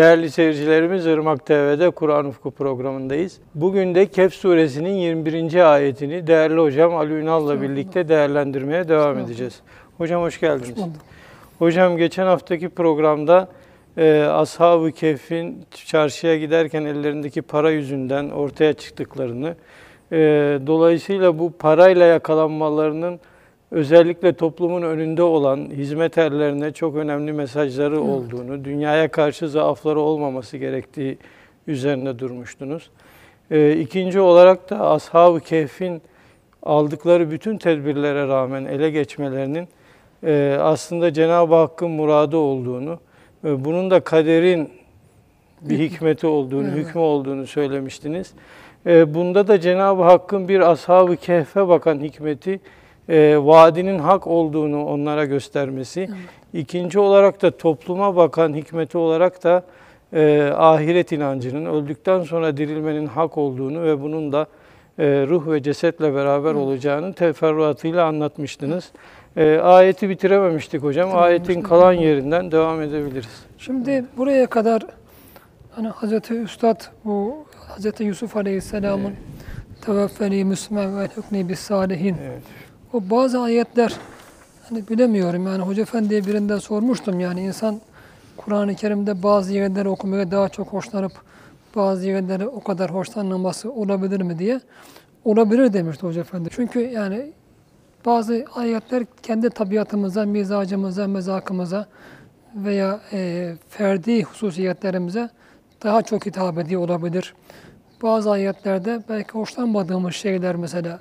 Değerli seyircilerimiz Irmak TV'de Kur'an Ufku programındayız. Bugün de Kehf suresinin 21. ayetini değerli hocam Ali Ünal'la birlikte değerlendirmeye devam edeceğiz. Hocam hoş geldiniz. Hoş. Hocam geçen haftaki programda e, Ashab-ı Kehf'in çarşıya giderken ellerindeki para yüzünden ortaya çıktıklarını, e, dolayısıyla bu parayla yakalanmalarının özellikle toplumun önünde olan hizmet erlerine çok önemli mesajları Evet. olduğunu, dünyaya karşı zaafları olmaması gerektiği üzerine durmuştunuz. E, ikinci olarak da Ashab-ı Kehf'in aldıkları bütün tedbirlere rağmen ele geçmelerinin e, aslında Cenab-ı Hakk'ın muradı olduğunu, e, bunun da kaderin bir hikmeti olduğunu, Evet. hükmü olduğunu söylemiştiniz. E, bunda da Cenab-ı Hakk'ın bir ashab-ı kehfe bakan hikmeti, e, vaadinin hak olduğunu onlara göstermesi. İkinci olarak da topluma bakan hikmeti olarak da e, ahiret inancının, öldükten sonra dirilmenin hak olduğunu ve bunun da e, ruh ve cesetle beraber olacağını teferruatıyla anlatmıştınız. E, ayeti bitirememiştik hocam. Ayetin kalan yerinden devam edebiliriz. Şimdi buraya kadar hani Hazreti Üstad bu Hazreti Yusuf Aleyhisselam'ın tevaffeni müsmen ve hükni bis salihin. Evet. O bazı ayetler hani bilemiyorum yani Hoca Efendi'ye birinden sormuştum yani insan Kur'an-ı Kerim'de bazı yerleri okumaya daha çok hoşlanıp bazı yerleri o kadar hoşlanmaması olabilir mi diye. Olabilir demişti Hoca Efendi. Çünkü yani bazı ayetler kendi tabiatımıza, mizacımıza, mezakımıza veya e, ferdi hususiyetlerimize daha çok hitap ediyor olabilir. Bazı ayetlerde belki hoşlanmadığımız şeyler mesela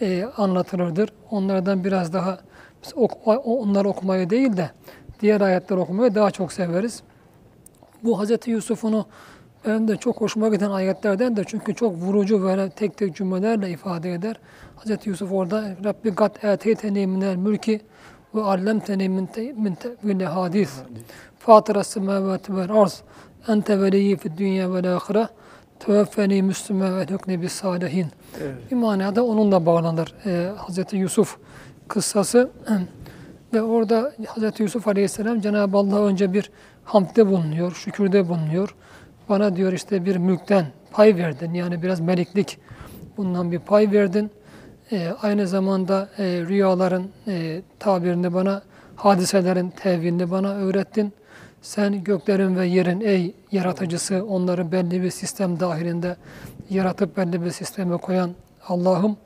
e, anlatılırdır. Onlardan biraz daha ok- onları okumayı değil de diğer ayetleri okumayı daha çok severiz. Bu Hz. Yusuf'unu benim de çok hoşuma giden ayetlerden de çünkü çok vurucu böyle tek tek cümlelerle ifade eder. Hz. Yusuf orada Rabbi gat eteyteni minel mülki ve allemteni min te- min tevili hadis. Fatıra semavati vel arz. Ente veliyyi fid dünya vel ahire. Tevaffeni müslüme ve hükni bis salihin. Evet. Bir manada onunla bağlanır e, Hz. Yusuf kıssası. Ve orada Hz. Yusuf Aleyhisselam Cenab-ı Allah'a önce bir hamdde bulunuyor, şükürde bulunuyor. Bana diyor işte bir mülkten pay verdin. Yani biraz meliklik bundan bir pay verdin. E, aynı zamanda e, rüyaların e, tabirini bana, hadiselerin tevilini bana öğrettin. Sen göklerin ve yerin ey yaratıcısı, onları belli bir sistem dahilinde yaratıp belli bir sisteme koyan Allah'ım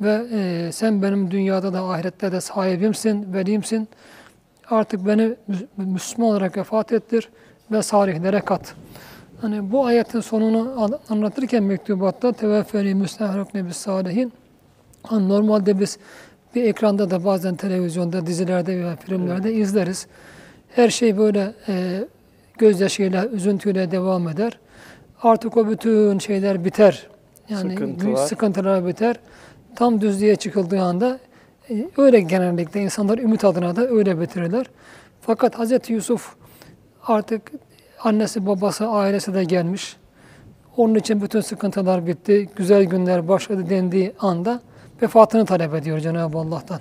ve e, sen benim dünyada da ahirette de sahibimsin, velimsin. Artık beni Müs- Müslüman olarak vefat ettir ve salihlere kat. Hani bu ayetin sonunu an- anlatırken mektubatta teveffeli müstehrak nebis salihin hani normalde biz bir ekranda da bazen televizyonda, dizilerde veya filmlerde izleriz. Her şey böyle e, gözyaşıyla, üzüntüyle devam eder. Artık o bütün şeyler biter. Yani Sıkıntılar. sıkıntılar biter. Tam düzlüğe çıkıldığı anda e, öyle genellikle insanlar ümit adına da öyle bitirirler. Fakat Hz. Yusuf artık annesi, babası, ailesi de gelmiş. Onun için bütün sıkıntılar bitti. Güzel günler başladı dendiği anda vefatını talep ediyor Cenab-ı Allah'tan.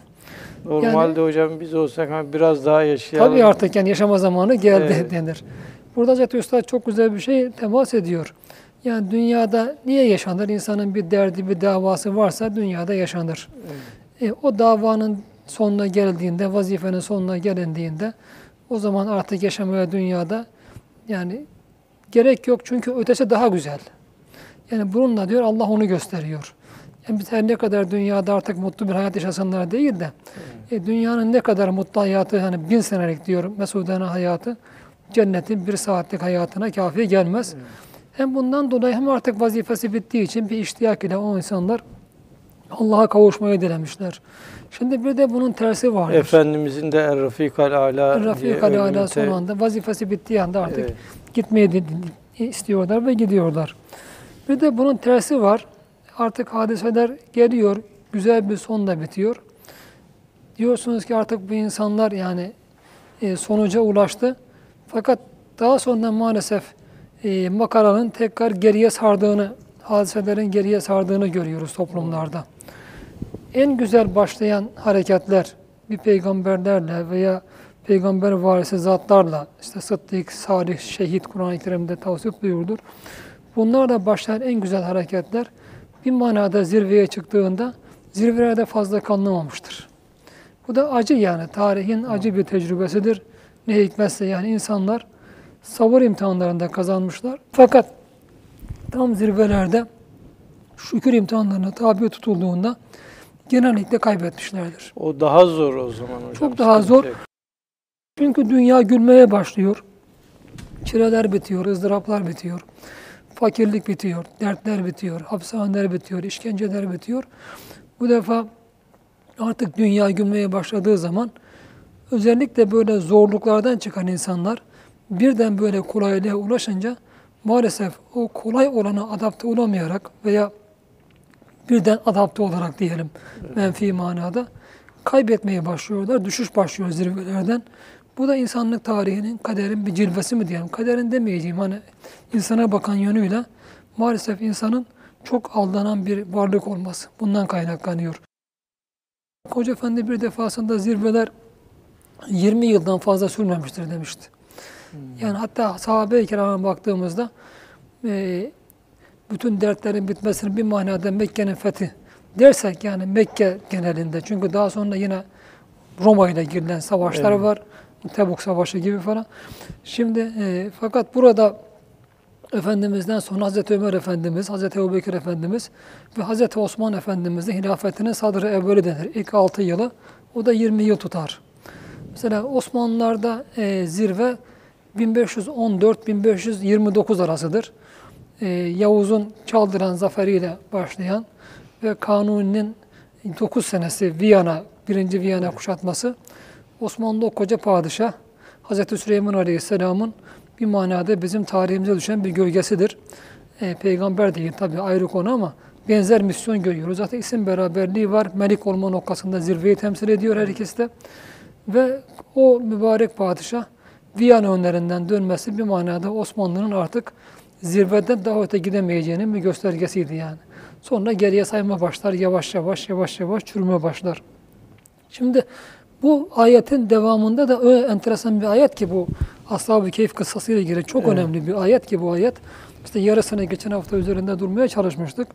Normalde hocam biz olsak hani biraz daha yaşayalım. Tabii artık yani yaşama zamanı geldi Evet. denir. Burada Hazreti Üstad çok güzel bir şey temas ediyor. Yani dünyada niye yaşanır? İnsanın bir derdi, bir davası varsa dünyada yaşanır. E, o davanın sonuna geldiğinde, vazifenin sonuna gelindiğinde o zaman artık yaşamaya dünyada yani gerek yok çünkü ötesi daha güzel. Yani bununla diyor Allah onu gösteriyor. Yani biz her ne kadar dünyada artık mutlu bir hayat yaşasınlar değil de e, dünyanın ne kadar mutlu hayatı hani bin senelik diyorum mesudane hayatı cennetin bir saatlik hayatına kafi gelmez. Hem bundan dolayı hem artık vazifesi bittiği için bir iştiyak ile o insanlar Allah'a kavuşmayı dilemişler. Şimdi bir de bunun tersi vardır. Efendimizin de Er-Rafikal Ala diye Rafik Ali Ala son anda vazifesi bittiği anda artık Evet. gitmeyi de- istiyorlar ve gidiyorlar. Bir de bunun tersi var. Artık hadiseler geliyor, güzel bir sonla bitiyor. Diyorsunuz ki artık bu insanlar yani e, sonuca ulaştı. Fakat daha sonra maalesef e, makaranın tekrar geriye sardığını, hadiselerin geriye sardığını görüyoruz toplumlarda. En güzel başlayan hareketler bir peygamberlerle veya peygamber varisi zatlarla işte Sıddık, Salih, Şehit Kur'an-ı Kerim'de tavsif buyurdur. Bunlar da başlayan en güzel hareketler bir manada zirveye çıktığında zirvelerde fazla kalınamamıştır. Bu da acı yani. Tarihin acı bir tecrübesidir. Ne hikmetse yani insanlar sabır imtihanlarında kazanmışlar. Fakat tam zirvelerde şükür imtihanlarına tabi tutulduğunda genellikle kaybetmişlerdir. O daha zor o zaman hocam. Çok daha zor. Çünkü dünya gülmeye başlıyor. Çileler bitiyor, ızdıraplar bitiyor. Fakirlik bitiyor, dertler bitiyor, hapishaneler bitiyor, işkenceler bitiyor. Bu defa artık dünya gülmeye başladığı zaman özellikle böyle zorluklardan çıkan insanlar birden böyle kolaylığa ulaşınca maalesef o kolay olana adapte olamayarak veya birden adapte olarak diyelim menfi manada kaybetmeye başlıyorlar. Düşüş başlıyor zirvelerden. Bu da insanlık tarihinin kaderin bir cilvesi mi diyelim. Kaderin demeyeceğim hani insana bakan yönüyle maalesef insanın çok aldanan bir varlık olması. Bundan kaynaklanıyor. Hoca Efendi bir defasında zirveler 20 yıldan fazla sürmemiştir demişti. Yani hatta sahabe-i kirama baktığımızda e, bütün dertlerin bitmesinin bir manada Mekke'nin fethi dersek yani Mekke genelinde çünkü daha sonra yine Roma ile girilen savaşlar Evet. var. Tebuk Savaşı gibi falan. Şimdi e, fakat burada Efendimiz'den sonra Hazreti Ömer Efendimiz, Hazreti Ebubekir Efendimiz ve Hazreti Osman Efendimiz'in hilafetinin sadrı evveli denir. İlk 6 yılı. O da 20 yıl tutar. Mesela Osmanlılar'da e, zirve 1514-1529 arasıdır. E, Yavuz'un Çaldıran zaferiyle başlayan ve Kanuni'nin 9 senesi Viyana, 1. Viyana kuşatması Osmanlı o koca padişah Hazreti Süleyman Aleyhisselam'ın bir manada bizim tarihimize düşen bir gölgesidir. E, peygamber değil tabi ayrı konu ama benzer misyon görüyoruz. Zaten isim beraberliği var. Melik olma noktasında zirveyi temsil ediyor her ikisi de. Ve o mübarek padişah Viyana önlerinden dönmesi bir manada Osmanlı'nın artık zirveden daha öte gidemeyeceğinin bir göstergesiydi yani. Sonra geriye sayma başlar, yavaş yavaş yavaş yavaş çürüme başlar. Şimdi bu ayetin devamında da öyle enteresan bir ayet ki bu Ashab-ı Keyif kıssasıyla ilgili çok Evet. önemli bir ayet ki bu ayet. İşte yarısını geçen hafta üzerinde durmaya çalışmıştık.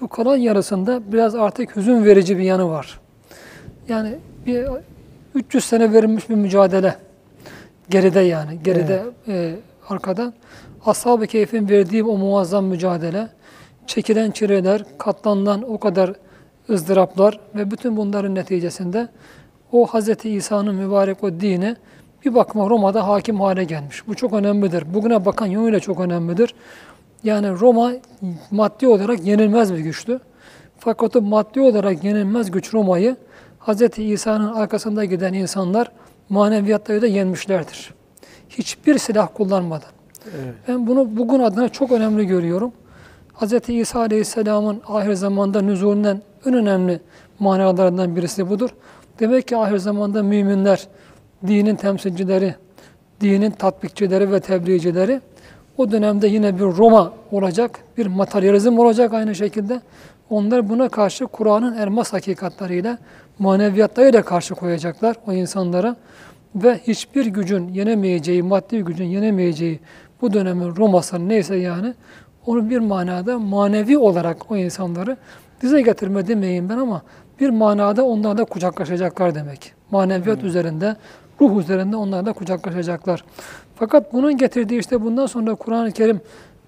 Bu kalan yarısında biraz artık hüzün verici bir yanı var. Yani bir 300 sene verilmiş bir mücadele. Geride yani, geride e, arkada. Ashab-ı Keyf'in verdiği o muazzam mücadele, çekilen çileler, katlanılan o kadar ızdıraplar ve bütün bunların neticesinde o Hz. İsa'nın mübarek o dini bir bakıma Roma'da hakim hale gelmiş. Bu çok önemlidir. Bugüne bakan yönüyle çok önemlidir. Yani Roma maddi olarak yenilmez bir güçtü. Fakat o maddi olarak yenilmez güç Roma'yı Hz. İsa'nın arkasında giden insanlar maneviyatları da yenmişlerdir. Hiçbir silah kullanmadan. Evet. Ben bunu bugün adına çok önemli görüyorum. Hz. İsa Aleyhisselam'ın ahir zamanda nüzulünden en önemli manalarından birisi budur. Demek ki ahir zamanda müminler, dinin temsilcileri, dinin tatbikçileri ve tebliğcileri o dönemde yine bir Roma olacak, bir materyalizm olacak aynı şekilde. Onlar buna karşı Kur'an'ın elmas hakikatlarıyla, maneviyatlarıyla karşı koyacaklar o insanlara. Ve hiçbir gücün yenemeyeceği, maddi gücün yenemeyeceği bu dönemin Roma'sı neyse yani, onu bir manada manevi olarak o insanları dize getirme demeyeyim ben ama bir manada onlarla kucaklaşacaklar demek. Maneviyat üzerinde, ruh üzerinde onlarla kucaklaşacaklar. Fakat bunun getirdiği işte bundan sonra Kur'an-ı Kerim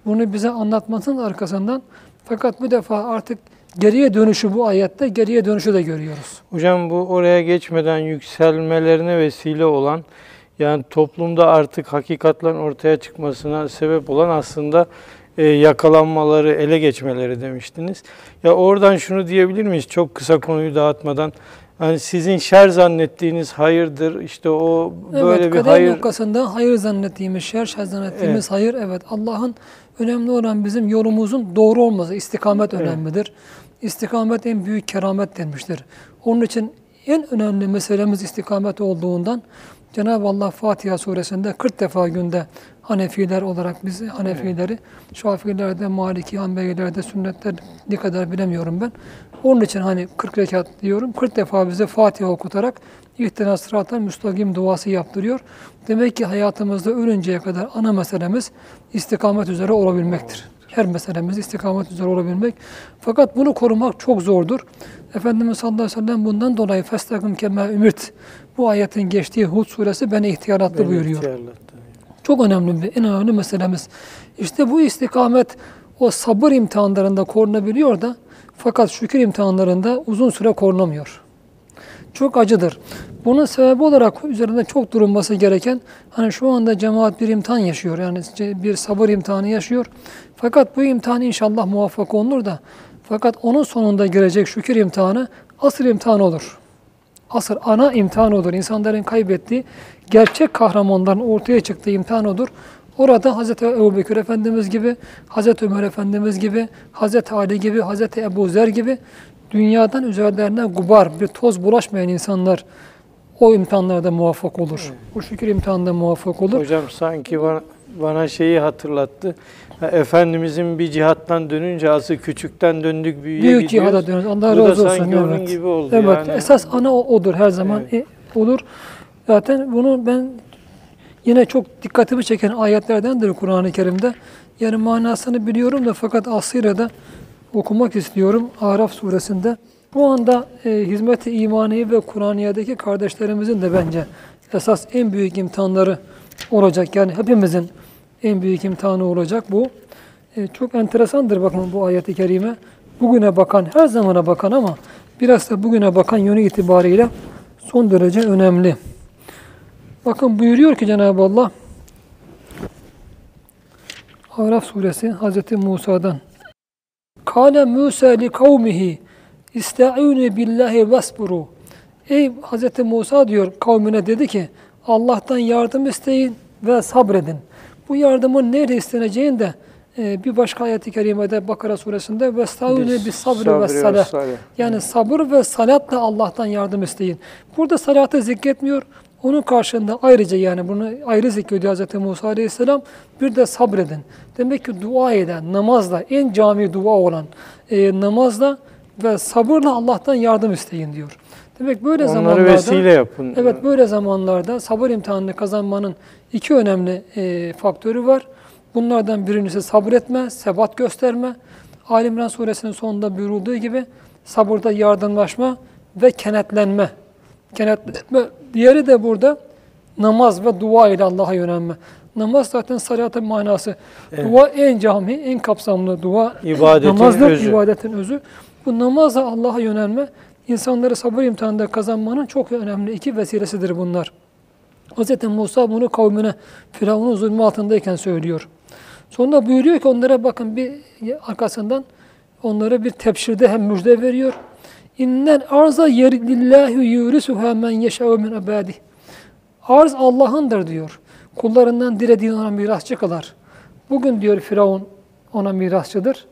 bunu bize anlatmasının arkasından fakat bu defa artık geriye dönüşü bu ayette geriye dönüşü de görüyoruz. Hocam bu oraya geçmeden yükselmelerine vesile olan yani toplumda artık hakikatlerin ortaya çıkmasına sebep olan aslında e, yakalanmaları, ele geçmeleri demiştiniz. Ya oradan şunu diyebilir miyiz? Çok kısa konuyu dağıtmadan. Hani sizin şer zannettiğiniz hayırdır. İşte o böyle evet, bir hayır. noktasında hayır zannettiğimiz şer, şer zannettiğimiz hayır. Evet, Allah'ın önemli olan bizim yolumuzun doğru olması, istikamet Evet. önemlidir. İstikamet en büyük keramet denmiştir. Onun için en önemli meselemiz istikamet olduğundan Cenab-ı Allah Fatiha suresinde 40 defa günde Hanefiler olarak biz Hanefileri, Şafilerde, Maliki, Hanbelilerde, sünnetler ne kadar bilemiyorum ben. Onun için hani 40 rekat diyorum. 40 defa bize Fatiha okutarak İhtina sıratal müstakim duası yaptırıyor. Demek ki hayatımızda ölünceye kadar ana meselemiz istikamet üzere olabilmektir. Her meselemiz istikamet üzere olabilmek. Fakat bunu korumak çok zordur. Efendimiz sallallahu aleyhi ve sellem bundan dolayı festakim kema ümirt. Bu ayetin geçtiği Hud suresi beni ihtiyaratlı Beni buyuruyor. ihtiyarlattı. Çok önemli bir, en önemli meselemiz. İşte bu istikamet o sabır imtihanlarında korunabiliyor da fakat şükür imtihanlarında uzun süre korunamıyor. Çok acıdır. Bunun sebebi olarak üzerinde çok durulması gereken hani şu anda cemaat bir imtihan yaşıyor. Yani bir sabır imtihanı yaşıyor. Fakat bu imtihan inşallah muvaffak olunur da fakat onun sonunda gelecek şükür imtihanı asıl imtihan olur. Asıl ana imtihan odur. İnsanların kaybettiği gerçek kahramanların ortaya çıktığı imtihan odur. Orada Hz. Ebu Bekir Efendimiz gibi, Hz. Ömer Efendimiz gibi, Hz. Ali gibi, Hz. Ebu Zer gibi dünyadan üzerlerine gubar, bir toz bulaşmayan insanlar o imtihanlarda muvaffak olur. O şükür imtihanında muvaffak olur. Hocam sanki bana, bana şeyi hatırlattı. Efendimizin bir cihattan dönünce asıl küçükten döndük büyüye Büyük gidiyoruz. cihada dönüyoruz. Allah Bu da olsun. sanki onun evet. gibi oldu Evet, yani. esas ana o- odur her zaman e, olur. Zaten bunu ben yine çok dikkatimi çeken ayetlerdendir Kur'an-ı Kerim'de. Yani manasını biliyorum da fakat aslıyla da okumak istiyorum Araf suresinde. Bu anda e, hizmet-i imaniye ve Kur'aniye'deki kardeşlerimizin de bence esas en büyük imtihanları olacak. Yani hepimizin en büyük imtihanı olacak bu. E, çok enteresandır bakın bu ayet-i kerime. Bugüne bakan, her zamana bakan ama biraz da bugüne bakan yönü itibariyle son derece önemli. Bakın buyuruyor ki Cenab-ı Allah Araf suresi Hz. Musa'dan Kale Musa li kavmihi İsta'inu billahi vasburu Ey Hz. Musa diyor kavmine dedi ki Allah'tan yardım isteyin ve sabredin. Bu yardımın nerede isteneceğini de e, bir başka ayet-i kerimede Bakara suresinde ve bis sabri sabri ve salah. Yani sabır ve salatla Allah'tan yardım isteyin. Burada salatı zikretmiyor. Onun karşılığında ayrıca yani bunu ayrı zikrediyor Hz. Musa Aleyhisselam. Bir de sabredin. Demek ki dua eden, namazla, en cami dua olan e, namazla ve sabırla Allah'tan yardım isteyin diyor. Demek böyle Onları zamanlarda vesile yapın. Evet böyle zamanlarda sabır imtihanını kazanmanın iki önemli e, faktörü var. Bunlardan birincisi sabretme, sebat gösterme. Ali İmran suresinin sonunda buyurulduğu gibi sabırda yardımlaşma ve kenetlenme. Kenetlenme. Diğeri de burada namaz ve dua ile Allah'a yönelme. Namaz zaten salatın manası. Dua en cami, en kapsamlı dua. İbadetin namazdır, özü. ibadetin özü. Bu namazla Allah'a yönelme, insanları sabır imtihanında kazanmanın çok önemli iki vesilesidir bunlar. Hz. Musa bunu kavmine Firavun'un zulmü altındayken söylüyor. Sonra buyuruyor ki onlara bakın bir arkasından onlara bir tepşirde hem müjde veriyor. İnnen arza lillahi yurisuha men yeşâ'u min ibâdih. Arz Allah'ındır diyor. Kullarından dilediğini ona mirasçı kılar. Bugün diyor Firavun ona mirasçıdır.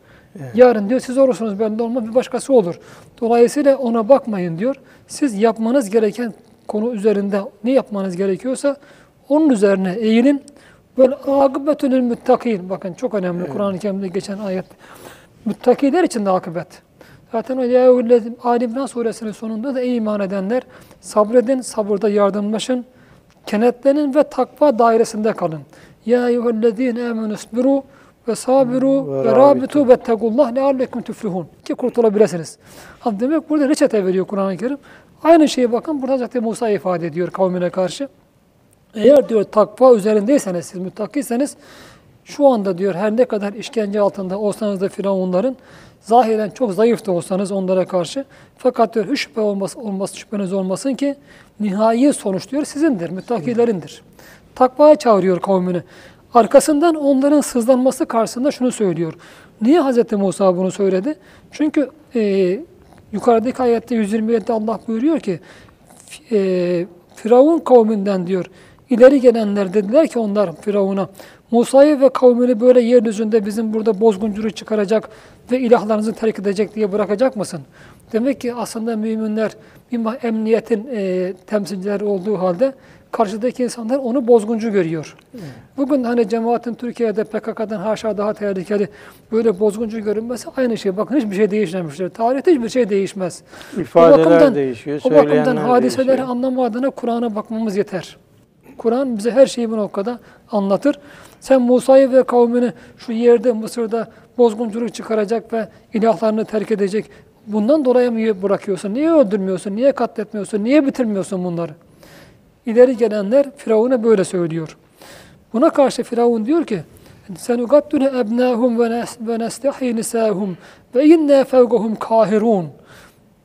Yarın diyor siz olursunuz bende olmaz bir başkası olur. Dolayısıyla ona bakmayın diyor. Siz yapmanız gereken konu üzerinde ne yapmanız gerekiyorsa onun üzerine eğilin. Böyle akıbetünül müttakin. Bakın çok önemli Kur'an-ı Kerim'de geçen ayet. Müttakiler için de akıbet. Zaten o ya Ali İmran suresinin sonunda da ey iman edenler sabredin, sabırda yardımlaşın, kenetlenin ve takva dairesinde kalın. Ya eyyühellezine amenu isbiru ve sabiru Ve rabitu ve tegullah leallekum tuflihun. Ki kurtulabilirsiniz. Ha, demek burada reçete veriyor Kur'an-ı Kerim. Aynı şeyi bakın burada zaten Musa ifade ediyor kavmine karşı. Eğer diyor takva üzerindeyseniz, siz müttakiyseniz şu anda diyor her ne kadar işkence altında olsanız da Firavunların zahiren çok zayıf da olsanız onlara karşı fakat diyor hiç şüphe olması, olması, şüpheniz olmasın ki nihai sonuç diyor sizindir, müttakilerindir. Takvaya çağırıyor kavmini. Arkasından onların sızlanması karşısında şunu söylüyor. Niye Hz. Musa bunu söyledi? Çünkü e, yukarıdaki ayette 127'de Allah buyuruyor ki e, Firavun kavminden diyor ileri gelenler dediler ki onlar Firavun'a Musa'yı ve kavmini böyle yeryüzünde bizim burada bozgunculuk çıkaracak ve ilahlarınızı terk edecek diye bırakacak mısın? Demek ki aslında müminler emniyetin e, temsilcileri olduğu halde karşıdaki insanlar onu bozguncu görüyor. Bugün hani cemaatin Türkiye'de PKK'dan haşa daha tehlikeli böyle bozguncu görünmesi aynı şey. Bakın hiçbir şey değişmemiştir. Tarihte hiçbir şey değişmez. İfadeler bakımdan- değişiyor, O bakımdan hadiseleri değişiyor. anlama adına Kur'an'a bakmamız yeter. Kur'an bize her şeyi bu noktada anlatır. Sen Musa'yı ve kavmini şu yerde Mısır'da bozgunculuk çıkaracak ve ilahlarını terk edecek. Bundan dolayı mı bırakıyorsun? Niye öldürmüyorsun? Niye katletmiyorsun? Niye bitirmiyorsun bunları? İleri gelenler Firavun'a böyle söylüyor. Buna karşı Firavun diyor ki senugattune ebnahum ve nes- ve nestahyi nisahum ve inna fevqahum kahirun.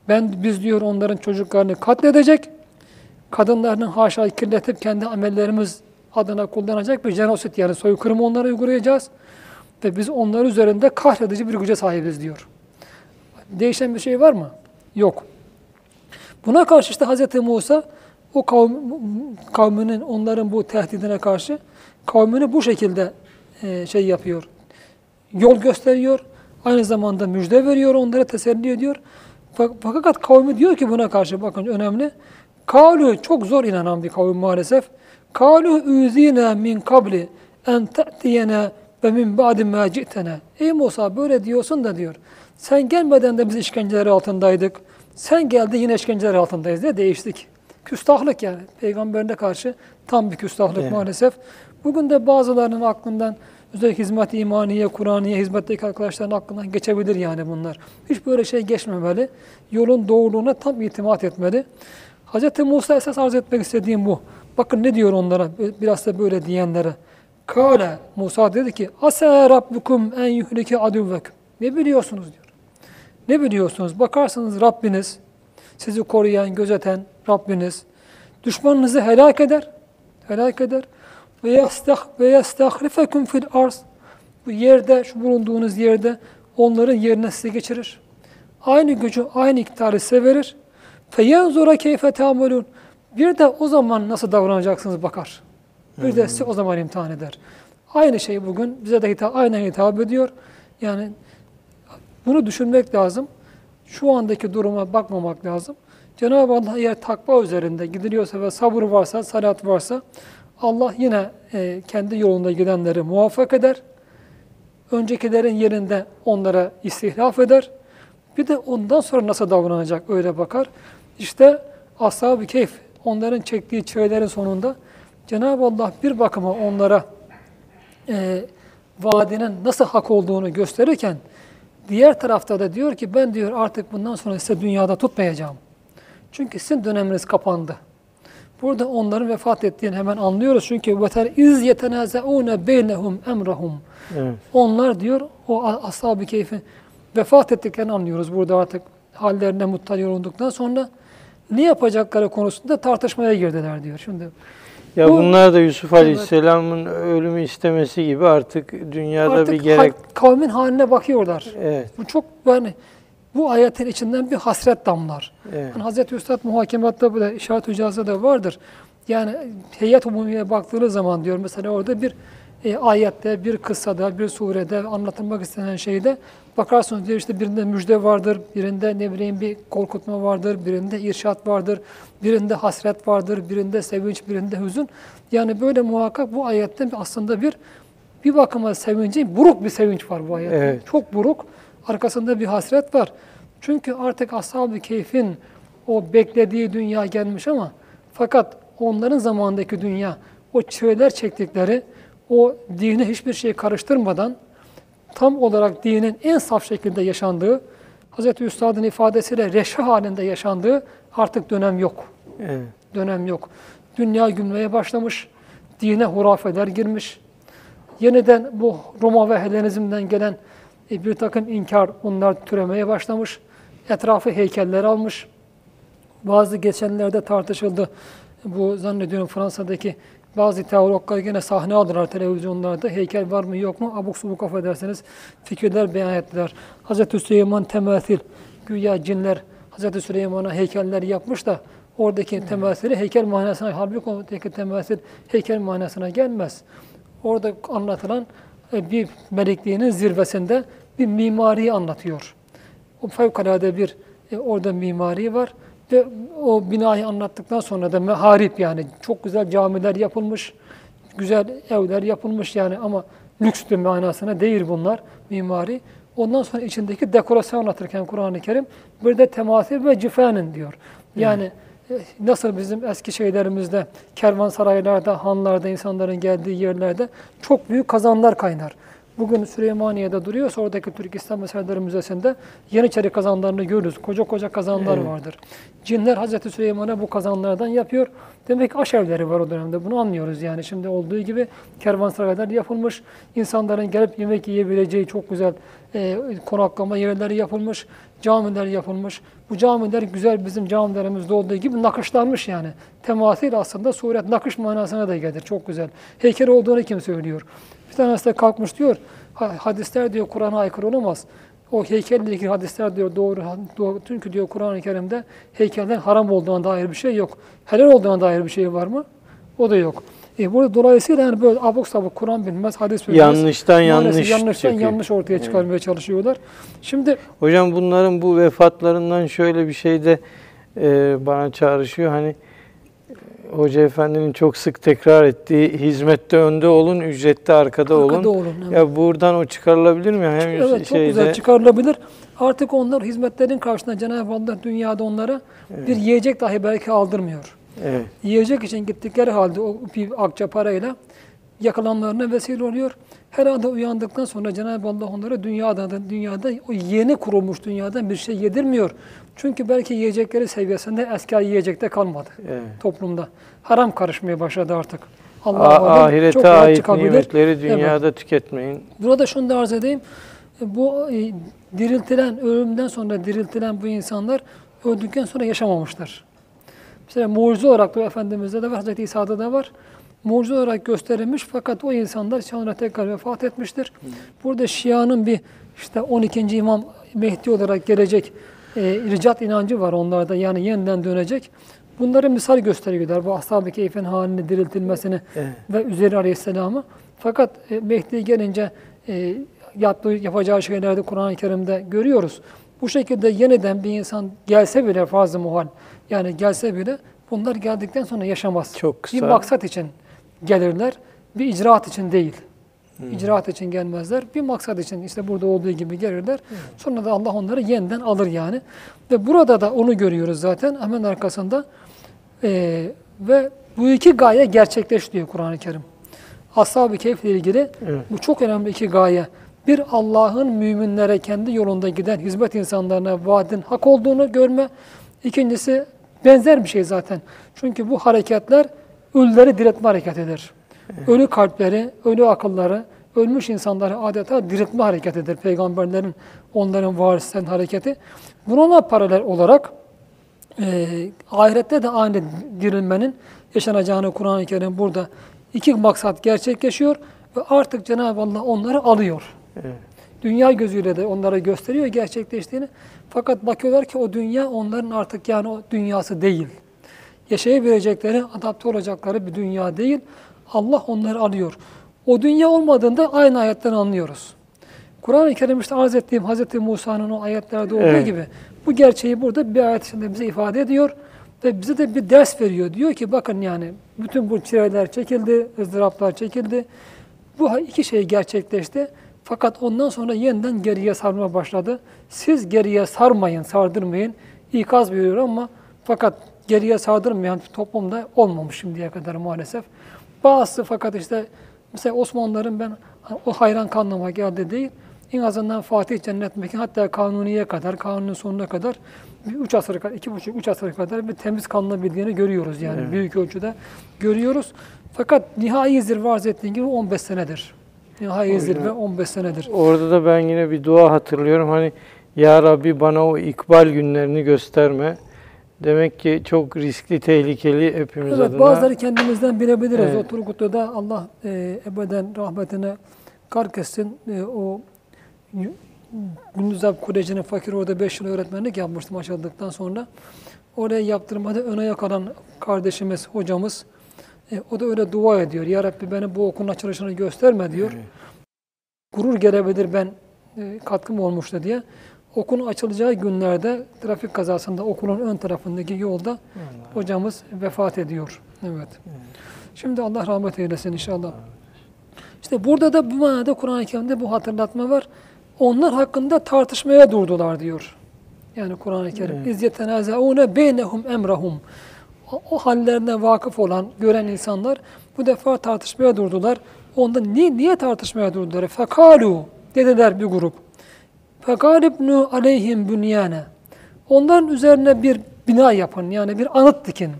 Ben biz diyor onların çocuklarını katledecek, kadınlarının haşa kirletip kendi amellerimiz adına kullanacak bir genosit yani soykırımı onlara uygulayacağız ve biz onlar üzerinde kahredici bir güce sahibiz diyor. Değişen bir şey var mı? Yok. Buna karşı işte Hz. Musa o kavm, kavminin onların bu tehdidine karşı kavmini bu şekilde e, şey yapıyor. Yol gösteriyor. Aynı zamanda müjde veriyor, onlara teselli ediyor. Fak- Fakat kavmi diyor ki buna karşı bakın önemli. Kalu çok zor inanan bir kavim maalesef. Kalu üzina min kabli en te'tiyena ve min ba'di ma ci'tena. Ey Musa böyle diyorsun da diyor. Sen gelmeden de biz işkenceler altındaydık. Sen geldi yine işkenceler altındayız diye değiştik. Küstahlık yani. Peygamberine karşı tam bir küstahlık Evet. maalesef. Bugün de bazılarının aklından özellikle hizmet imaniye, Kur'aniye, hizmetteki arkadaşların aklından geçebilir yani bunlar. Hiç böyle şey geçmemeli. Yolun doğruluğuna tam itimat etmeli. Hz. Musa esas arz etmek istediğim bu. Bakın ne diyor onlara, biraz da böyle diyenlere. Kale, Musa dedi ki, Asa rabbukum en yuhlike aduvvekum. Ne biliyorsunuz diyor. Ne biliyorsunuz? Bakarsınız Rabbiniz, sizi koruyan, gözeten Rabbiniz, düşmanınızı helak eder, helak eder. Ve yastah ve yastahrifekum fil arz. Bu yerde, şu bulunduğunuz yerde onların yerine sizi geçirir. Aynı gücü, aynı iktidarı size verir. Feyenzura keyfe tamelun. Bir de o zaman nasıl davranacaksınız bakar. Bir de sizi o zaman imtihan eder. Aynı şey bugün bize de hitap, aynen hitap ediyor. Yani bunu düşünmek lazım. Şu andaki duruma bakmamak lazım. Cenab-ı Allah eğer takva üzerinde gidiliyorsa ve sabır varsa, salat varsa Allah yine e, kendi yolunda gidenleri muvaffak eder. Öncekilerin yerinde onlara istihlaf eder. Bir de ondan sonra nasıl davranacak öyle bakar. İşte ashab-ı keyf onların çektiği çilelerin sonunda Cenab-ı Allah bir bakıma onlara e, vaadinin nasıl hak olduğunu gösterirken diğer tarafta da diyor ki ben diyor artık bundan sonra size dünyada tutmayacağım. Çünkü sizin döneminiz kapandı. Burada onların vefat ettiğini hemen anlıyoruz. Çünkü veter iz yetenazaune beynehum emrahum. Evet. Onlar diyor o ashab-ı keyfin vefat ettiklerini anlıyoruz burada artık hallerine muttali olunduktan sonra ne yapacakları konusunda tartışmaya girdiler diyor. Şimdi Ya Bu- bunlar da Yusuf Evet. Aleyhisselam'ın ölümü istemesi gibi artık dünyada artık bir gerek. kavmin haline bakıyorlar. Evet, Bu çok yani bu ayetin içinden bir hasret damlar. evet. Yani Hazreti Üstad muhakematta da işaret hücazda da vardır. Yani heyet umumiye baktığınız zaman diyor mesela orada bir e, ayette, bir kıssada, bir surede anlatılmak istenen şeyde bakarsınız diyor işte birinde müjde vardır, birinde ne bileyim bir korkutma vardır, birinde irşat vardır, birinde hasret vardır, birinde sevinç, birinde hüzün. Yani böyle muhakkak bu ayette aslında bir bir bakıma sevinci, buruk bir sevinç var bu ayette. Evet. Çok buruk. Arkasında bir hasret var. Çünkü artık ashab-ı keyfin o beklediği dünya gelmiş ama fakat onların zamandaki dünya o çileler çektikleri o dine hiçbir şey karıştırmadan tam olarak dinin en saf şekilde yaşandığı Hz. Üstad'ın ifadesiyle reşe halinde yaşandığı artık dönem yok evet. dönem yok. Dünya gülmeye başlamış, dine hurafeler girmiş. Yeniden bu Roma ve Helenizm'den gelen e, bir takım inkar onlar türemeye başlamış. Etrafı heykeller almış. Bazı geçenlerde tartışıldı. Bu zannediyorum Fransa'daki bazı teologlar gene sahne aldılar televizyonlarda. Heykel var mı yok mu? Abuk subuk affedersiniz. Fikirler beyan ettiler. Hazreti Süleyman temasil. Güya cinler Hazreti Süleyman'a heykeller yapmış da oradaki temasili heykel manasına, halbuki oradaki temasil heykel manasına gelmez. Orada anlatılan bir melekliğinin zirvesinde bir mimariyi anlatıyor. O fevkalade bir e, orada mimari var. Ve o binayı anlattıktan sonra da meharip yani çok güzel camiler yapılmış, güzel evler yapılmış yani ama lüks bir manasına değil bunlar mimari. Ondan sonra içindeki dekorasyon anlatırken Kur'an-ı Kerim bir de temasil ve cifanen diyor. Yani e, nasıl bizim eski şeylerimizde kervansaraylarda, hanlarda, insanların geldiği yerlerde çok büyük kazanlar kaynar. Bugün Süleymaniye'de duruyorsa oradaki Türk İslam Eserleri Müzesi'nde Yeniçeri kazanlarını görürüz. Koca koca kazanlar Evet. vardır. Cinler Hazreti Süleyman'a bu kazanlardan yapıyor. Demek ki aşevleri var o dönemde. Bunu anlıyoruz yani. Şimdi olduğu gibi kervansaraylar yapılmış. İnsanların gelip yemek yiyebileceği çok güzel e, konaklama yerleri yapılmış. Camiler yapılmış. Bu camiler güzel bizim camilerimizde olduğu gibi nakışlanmış yani. Temasil aslında suret nakış manasına da gelir. Çok güzel. Heykel olduğunu kim söylüyor? Bir tanesi de kalkmış diyor. "Ha- Hadisler diyor Kur'an'a aykırı olamaz. O heykelle ilgili hadisler diyor doğru, doğru. Çünkü diyor Kur'an-ı Kerim'de heykelden haram olduğuna dair bir şey yok. Helal olduğuna dair bir şey var mı? O da yok. E burada dolayısıyla yani böyle abuk sabuk Kur'an bilmez, hadis bilmez. Yanlıştan yanlış yanlıştan çıkıyor. yanlış ortaya çıkarmaya çalışıyorlar. Şimdi Hocam bunların bu vefatlarından şöyle bir şey de e, bana çağrışıyor. Hani Hoca Efendi'nin çok sık tekrar ettiği hizmette önde olun, ücrette arkada, arkada olun. olun. evet. Ya buradan o çıkarılabilir mi? Hem Evet çok şeyde güzel çıkarılabilir. Artık onlar hizmetlerin karşısında Cenab-ı Allah dünyada onlara bir yiyecek dahi belki aldırmıyor. evet. Yiyecek için gittikleri halde o bir akça parayla yakalanmalarına vesile oluyor. Herhalde uyandıktan sonra Cenab-ı Allah onlara dünyada da dünyada o yeni kurulmuş dünyadan bir şey yedirmiyor. Çünkü belki yiyecekleri seviyesinde eski yiyecekte kalmadı evet. toplumda. Haram karışmaya başladı artık. Allah'a. Çok ahirete ait çıkabilir. nimetleri dünyada tüketmeyin. Burada şunu da arz edeyim. Bu e, diriltilen, ölümden sonra diriltilen bu insanlar öldükten sonra yaşamamışlar. Mesela mucize olarak da Efendimiz'de de var, Hazreti İsa'da da var. Mucize olarak gösterilmiş fakat o insanlar sonra tekrar vefat etmiştir. Burada Şia'nın bir işte 12. imam Mehdi olarak gelecek e, ricat inancı var onlarda yani yeniden dönecek. Bunları misal gösteriyorlar bu Ashab-ı Keyf'in halini diriltilmesini Evet. ve üzeri aleyhisselamı. Fakat e, Mehdi gelince e, yaptığı, yapacağı şeylerde Kur'an-ı Kerim'de görüyoruz. Bu şekilde yeniden bir insan gelse bile fazla muhal, yani gelse bile bunlar geldikten sonra yaşamaz. Çok kısa. Bir maksat için gelirler, bir icraat için değil. İcraat için gelmezler. Bir maksat için işte burada olduğu gibi gelirler. Sonra da Allah onları yeniden alır yani. Ve burada da onu görüyoruz zaten hemen arkasında. Ee, ve bu iki gaye gerçekleş diyor Kur'an-ı Kerim. Ashab-ı Kehf ile ilgili Evet. bu çok önemli iki gaye. Bir Allah'ın müminlere kendi yolunda giden hizmet insanlarına vaadin hak olduğunu görme. İkincisi benzer bir şey zaten. Çünkü bu hareketler ölüleri diriltme hareketidir. Ölü kalpleri, ölü akılları, ölmüş insanları adeta diriltme hareketidir. Peygamberlerin, onların varislerin hareketi. Bununla paralel olarak e, ahirette de aynı dirilmenin yaşanacağını Kur'an-ı Kerim burada iki maksat gerçekleşiyor ve artık Cenab-ı Allah onları alıyor. Evet. Dünya gözüyle de onlara gösteriyor gerçekleştiğini. Fakat bakıyorlar ki o dünya onların artık yani o dünyası değil. Yaşayabilecekleri, adapte olacakları bir dünya değil. Allah onları alıyor. O dünya olmadığında aynı ayetten anlıyoruz. Kur'an-ı Kerim işte arz ettiğim Hz. Musa'nın o ayetlerde olduğu Evet. gibi bu gerçeği burada bir ayet içinde bize ifade ediyor ve bize de bir ders veriyor. Diyor ki bakın yani bütün bu çileler çekildi, ızdıraplar çekildi. Bu iki şey gerçekleşti. Fakat ondan sonra yeniden geriye sarma başladı. Siz geriye sarmayın, sardırmayın. İkaz veriyor ama fakat geriye sardırmayan toplumda olmamış şimdiye kadar maalesef. Bazısı fakat işte mesela Osmanlıların ben o hayran kanlama geldi değil. En azından Fatih Cennet Mekan hatta Kanuni'ye kadar, Kanun'un sonuna kadar bir üç asır kadar, iki buçuk, üç asır kadar bir temiz kanınabildiğini görüyoruz yani Evet. büyük ölçüde görüyoruz. Fakat nihai zirve arz ettiğin gibi 15 senedir. Nihai Hocam. zirve 15 senedir. Orada da ben yine bir dua hatırlıyorum. Hani Ya Rabbi bana o ikbal günlerini gösterme. Demek ki çok riskli, tehlikeli hepimiz Evet adına. bazıları kendimizden bilebiliriz. Evet. O Turgut'ta Allah e, ebeden rahmetine gark etsin. E, o Gündüz Alp Koleji'nin fakir orada 5 yıl öğretmenlik yapmıştım açıldıktan sonra. Oraya yaptırmada öne yakalan kardeşimiz, hocamız e, o da öyle dua ediyor. Ya Rabbi beni bu okulun açılışını gösterme diyor. Evet. Gurur gelebilir ben e, katkım olmuştu diye. Okulun açılacağı günlerde trafik kazasında okulun ön tarafındaki yolda hocamız vefat ediyor. Evet. Şimdi Allah rahmet eylesin inşallah. İşte burada da bu manada Kur'an-ı Kerim'de bu hatırlatma var. Onlar hakkında tartışmaya durdular diyor. Yani Kur'an-ı Kerim. Evet. İz yetenazaune beynehum emrahum. O, o hallerine vakıf olan, gören insanlar bu defa tartışmaya durdular. Onda niye, niye tartışmaya durdular? Fekalu dediler bir grup. Fekalibnu aleyhim bünyane. Onların üzerine bir bina yapın. Yani bir anıt dikin.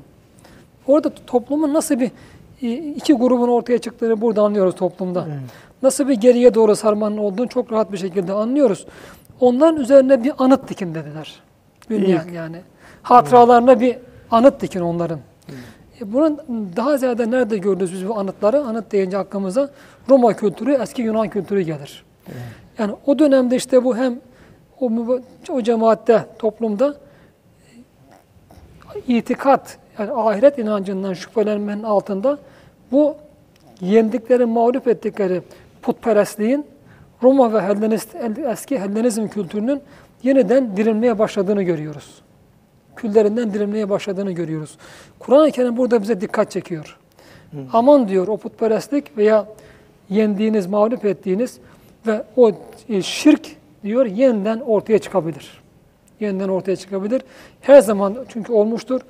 Orada toplumun nasıl bir iki grubun ortaya çıktığını burada anlıyoruz toplumda. Evet. Nasıl bir geriye doğru sarmanın olduğunu çok rahat bir şekilde anlıyoruz. Onların üzerine bir anıt dikin dediler. Bünyan yani. Hatıralarına bir anıt dikin onların. E, Bunun daha ziyade nerede gördünüz biz bu anıtları? Anıt deyince aklımıza Roma kültürü, eski Yunan kültürü gelir. Yani o dönemde işte bu hem o, o cemaatte, toplumda e, itikat, yani ahiret inancından şüphelenmenin altında bu yendikleri, mağlup ettikleri putperestliğin Roma ve Hellenist, eski Hellenizm kültürünün yeniden dirilmeye başladığını görüyoruz. Küllerinden dirilmeye başladığını görüyoruz. Kur'an-ı Kerim burada bize dikkat çekiyor. Aman diyor o putperestlik veya yendiğiniz, mağlup ettiğiniz ve o e, şirk diyor yeniden ortaya çıkabilir. Yeniden ortaya çıkabilir. Her zaman çünkü olmuştur.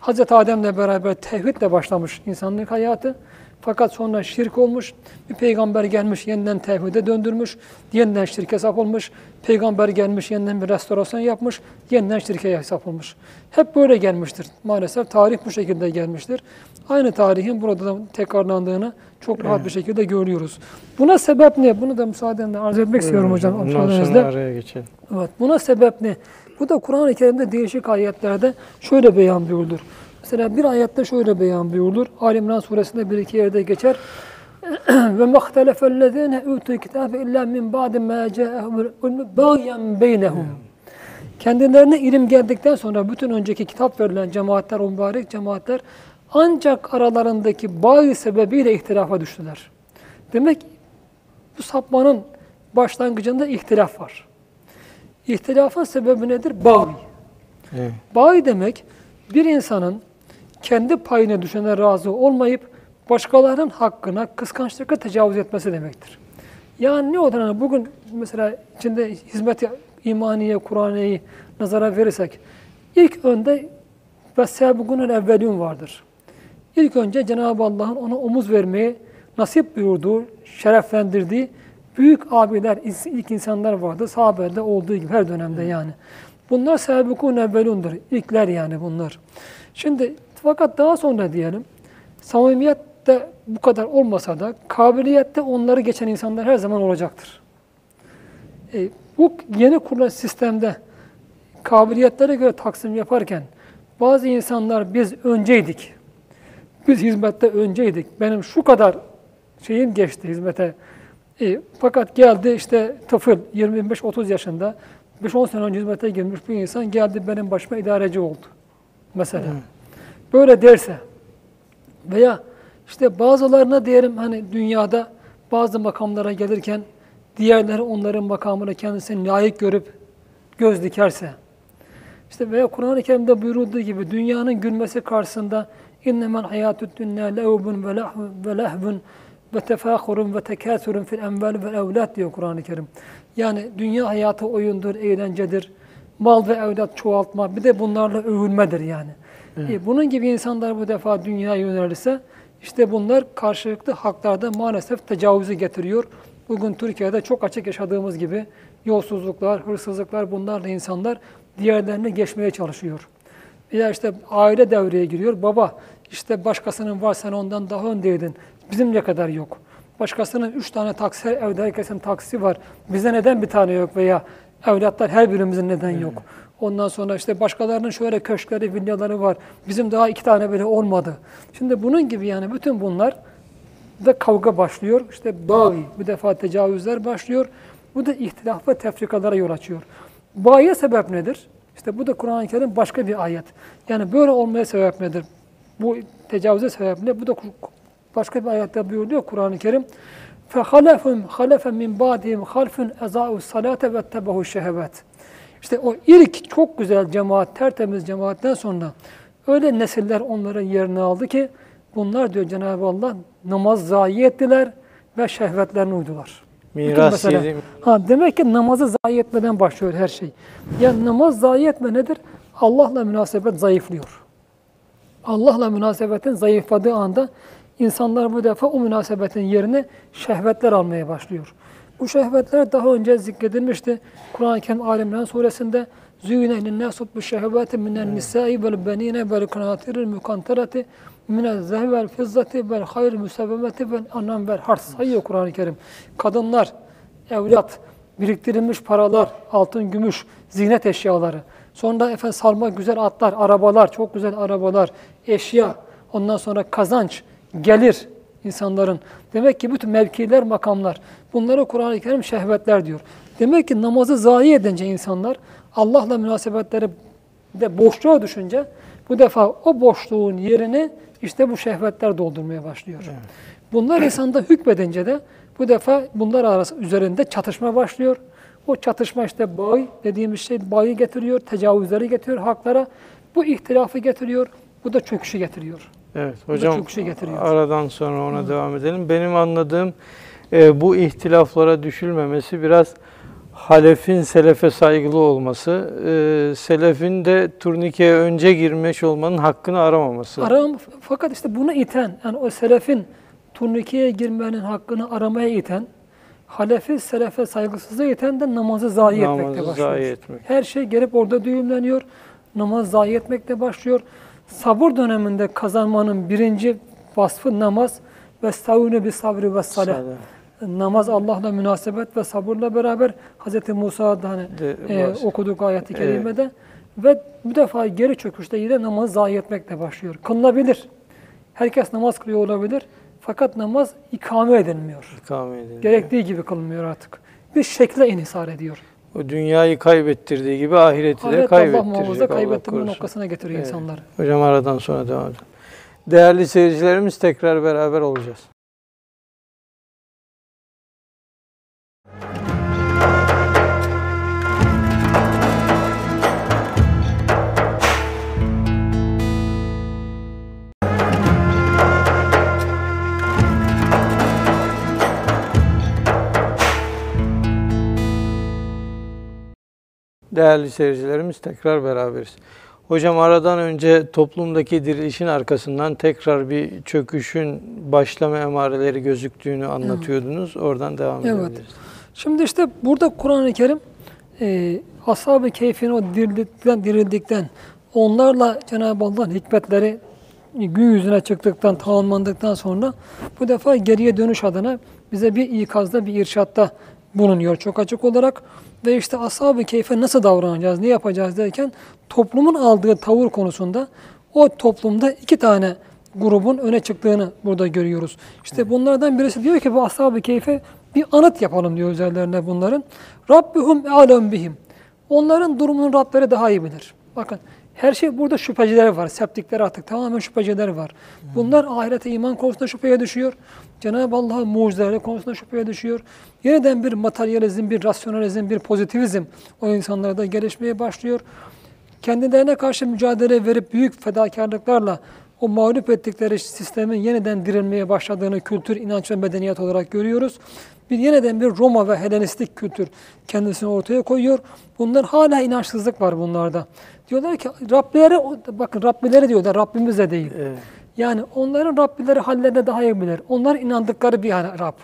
Hazreti Adem'le beraber tevhidle başlamış insanlık hayatı. Fakat sonra şirk olmuş. Bir peygamber gelmiş, yeniden tevhide döndürmüş. Yeniden şirke sap olmuş. Peygamber gelmiş, yeniden bir restorasyon yapmış. Yeniden şirke sap olmuş. Hep böyle gelmiştir. Maalesef tarih bu şekilde gelmiştir. Aynı tarihin burada da tekrarlandığını çok rahat bir şekilde görüyoruz. Buna sebep ne? Bunu da müsaadenle arz etmek istiyorum hocam. Ondan sonra araya geçelim. Evet, buna sebep ne? Bu da Kur'an-ı Kerim'de değişik ayetlerde şöyle beyan buyurulur. Mesela bir ayette şöyle beyan buyurulur. Ali İmran suresinde bir iki yerde geçer. ve mahtelefellezine utul kitabe illa min ba'di ma ca'ahum bagyan beynehum. Kendilerine ilim geldikten sonra bütün önceki kitap verilen cemaatler, o mübarek cemaatler ancak aralarındaki bağ sebebiyle ihtilafa düştüler. Demek bu sapmanın başlangıcında ihtilaf var. İhtilafın sebebi nedir? Bağ. Evet. Bağ demek bir insanın kendi payına düşene razı olmayıp başkalarının hakkına kıskançlıkla tecavüz etmesi demektir. Yani ne olur hani bugün mesela içinde hizmet imaniye, Kur'an'ı nazara verirsek ilk önde ve sebugunun evvelün vardır. İlk önce Cenab-ı Allah'ın ona omuz vermeyi nasip buyurduğu, şereflendirdiği büyük abiler, ilk insanlar vardı. Sahabede olduğu gibi her dönemde yani. Bunlar sebukun evvelundur. İlkler yani bunlar. Şimdi fakat daha sonra diyelim samimiyette bu kadar olmasa da kabiliyette onları geçen insanlar her zaman olacaktır. E, bu yeni kurulan sistemde kabiliyetlere göre taksim yaparken bazı insanlar biz önceydik. Biz hizmette önceydik. Benim şu kadar şeyim geçti hizmete. E, fakat geldi işte tıfıl 25-30 yaşında 5-10 sene önce hizmete girmiş bir insan geldi benim başıma idareci oldu. Mesela. Böyle derse veya işte bazılarına diyelim hani dünyada bazı makamlara gelirken diğerleri onların makamını kendisine layık görüp göz dikerse işte veya Kur'an-ı Kerim'de buyurulduğu gibi dünyanın gülmesi karşısında innemel hayatü dünya lehvun ve lahvun ve lehvun ve tefâhurun ve tekâsürün fil envel ve evlat diyor Kur'an-ı Kerim. Yani dünya hayatı oyundur, eğlencedir, mal ve evlat çoğaltma, bir de bunlarla övülmedir yani. E, bunun gibi insanlar bu defa dünyaya yönelirse, işte bunlar karşılıklı haklarda maalesef tecavüzü getiriyor. Bugün Türkiye'de çok açık yaşadığımız gibi yolsuzluklar, hırsızlıklar bunlarla insanlar diğerlerini geçmeye çalışıyor. Veya işte aile devreye giriyor. Baba işte başkasının var sen ondan daha öndeydin. Bizim ne kadar yok. Başkasının üç tane taksi, evde herkesin taksi var. Bize neden bir tane yok veya evlatlar her birimizin neden yok. Ondan sonra işte başkalarının şöyle köşkleri, villaları var. Bizim daha iki tane bile olmadı. Şimdi bunun gibi yani bütün bunlar da kavga başlıyor. İşte bağı, bir defa tecavüzler başlıyor. Bu da ihtilaf ve tefrikalara yol açıyor. Bağıya sebep nedir? İşte bu da Kur'an-ı Kerim başka bir ayet. Yani böyle olmaya sebep nedir? Bu tecavüze sebep ne? Bu da başka bir ayette buyuruyor Kur'an-ı Kerim. فَخَلَفٌ خَلَفَ مِنْ بَعْدِهِمْ خَلْفٌ اَزَاءُ الصَّلَاةَ وَاتَّبَهُ الشَّهَوَاتِ işte o ilk çok güzel cemaat, tertemiz cemaatten sonra öyle nesiller onların yerini aldı ki bunlar diyor Cenab-ı Allah namaz zayi ettiler ve şehvetlerine uydular. Miras yedi. Ha, demek ki namazı zayi etmeden başlıyor her şey. Ya namaz zayi etme nedir? Allah'la münasebet zayıflıyor. Allah'la münasebetin zayıfladığı anda insanlar bu defa o münasebetin yerine şehvetler almaya başlıyor. Bu şehvetler daha önce zikredilmişti. Kur'an-ı Kerim Ali İmran suresinde Züyne linnâsu bu şehvâti minen nisâi vel benîne vel kanâtiril mukantarati minel zehvi vel fizzati vel hayr müsevvemeti vel anam vel hars. Sayıyor Kur'an-ı Kerim. Kadınlar, evlat, biriktirilmiş paralar, altın, gümüş, ziynet eşyaları. Sonra efendim sarma güzel atlar, arabalar, çok güzel arabalar, eşya. Ondan sonra kazanç, gelir insanların. Demek ki bütün mevkiler, makamlar. Bunları Kur'an-ı Kerim şehvetler diyor. Demek ki namazı zayi edince insanlar Allah'la münasebetleri de boşluğa düşünce bu defa o boşluğun yerini işte bu şehvetler doldurmaya başlıyor. Bunlar insanda hükmedince de bu defa bunlar arası üzerinde çatışma başlıyor. O çatışma işte bağ dediğimiz şey bağı getiriyor, tecavüzleri getiriyor haklara. Bu ihtilafı getiriyor, bu da çöküşü getiriyor. Evet hocam çok şey getiriyor. aradan sonra ona devam edelim. Benim anladığım e, bu ihtilaflara düşülmemesi biraz halefin selefe saygılı olması, e, selefin de turnikeye önce girmiş olmanın hakkını aramaması. Aram, fakat işte bunu iten, yani o selefin turnikeye girmenin hakkını aramaya iten, halefi selefe saygısızlığı iten de namazı zayi etmekte Namazı başlıyor. zayi etmek. Her şey gelip orada düğümleniyor. Namaz zayi etmekte başlıyor. Sabır döneminde kazanmanın birinci vasfı namaz ve stavune bir sabri ve salah. Namaz Allah'la münasebet ve sabırla beraber Hz. Musa'da hani De- e, okuduk ayeti kerimede ve bu defa geri çöküşte yine namaz zayi etmekle başlıyor. Kılınabilir. Herkes namaz kılıyor olabilir. Fakat namaz ikame edilmiyor. İkame edildi. Gerektiği gibi kılınmıyor artık. Bir şekle inhisar ediyor. O dünyayı kaybettirdiği gibi ahireti de Ahiret Allah kaybettirecek. Allah kaybettirme noktasına getiriyor Evet. insanları. Hocam aradan sonra devam edelim. Değerli seyircilerimiz tekrar beraber olacağız. Değerli seyircilerimiz tekrar beraberiz. Hocam aradan önce toplumdaki dirilişin arkasından tekrar bir çöküşün başlama emareleri gözüktüğünü anlatıyordunuz. Oradan devam Evet. edebiliriz. Şimdi işte burada Kur'an-ı Kerim e, ashab-ı keyfin o dirildikten, dirildikten onlarla Cenab-ı Allah'ın hikmetleri gün yüzüne çıktıktan, tamamlandıktan sonra bu defa geriye dönüş adına bize bir ikazda, bir irşatta bulunuyor çok açık olarak. Ve işte ashab-ı keyfe nasıl davranacağız, ne yapacağız derken toplumun aldığı tavır konusunda o toplumda iki tane grubun öne çıktığını burada görüyoruz. İşte bunlardan birisi diyor ki bu ashab-ı keyfe bir anıt yapalım diyor üzerlerine bunların. Rabbuhum alem bihim. Onların durumunu Rableri daha iyi bilir. Bakın her şey burada şüpheciler var. Septikler artık tamamen şüpheciler var. Bunlar ahirete iman konusunda şüpheye düşüyor. Cenab-ı Allah'ın mucizeleri konusunda şüpheye düşüyor. Yeniden bir materyalizm, bir rasyonalizm, bir pozitivizm o insanlarda gelişmeye başlıyor. Kendilerine karşı mücadele verip büyük fedakarlıklarla o mağlup ettikleri sistemin yeniden dirilmeye başladığını kültür, inanç ve medeniyet olarak görüyoruz. Bir yeniden bir Roma ve Helenistik kültür kendisini ortaya koyuyor. Bunlar hala inançsızlık var bunlarda. Diyorlar ki Rabbileri, bakın Rabbileri diyorlar, Rabbimiz de değil. Evet. Yani onların Rabbileri hallerine daha iyi bilir. Onlar inandıkları bir Rab.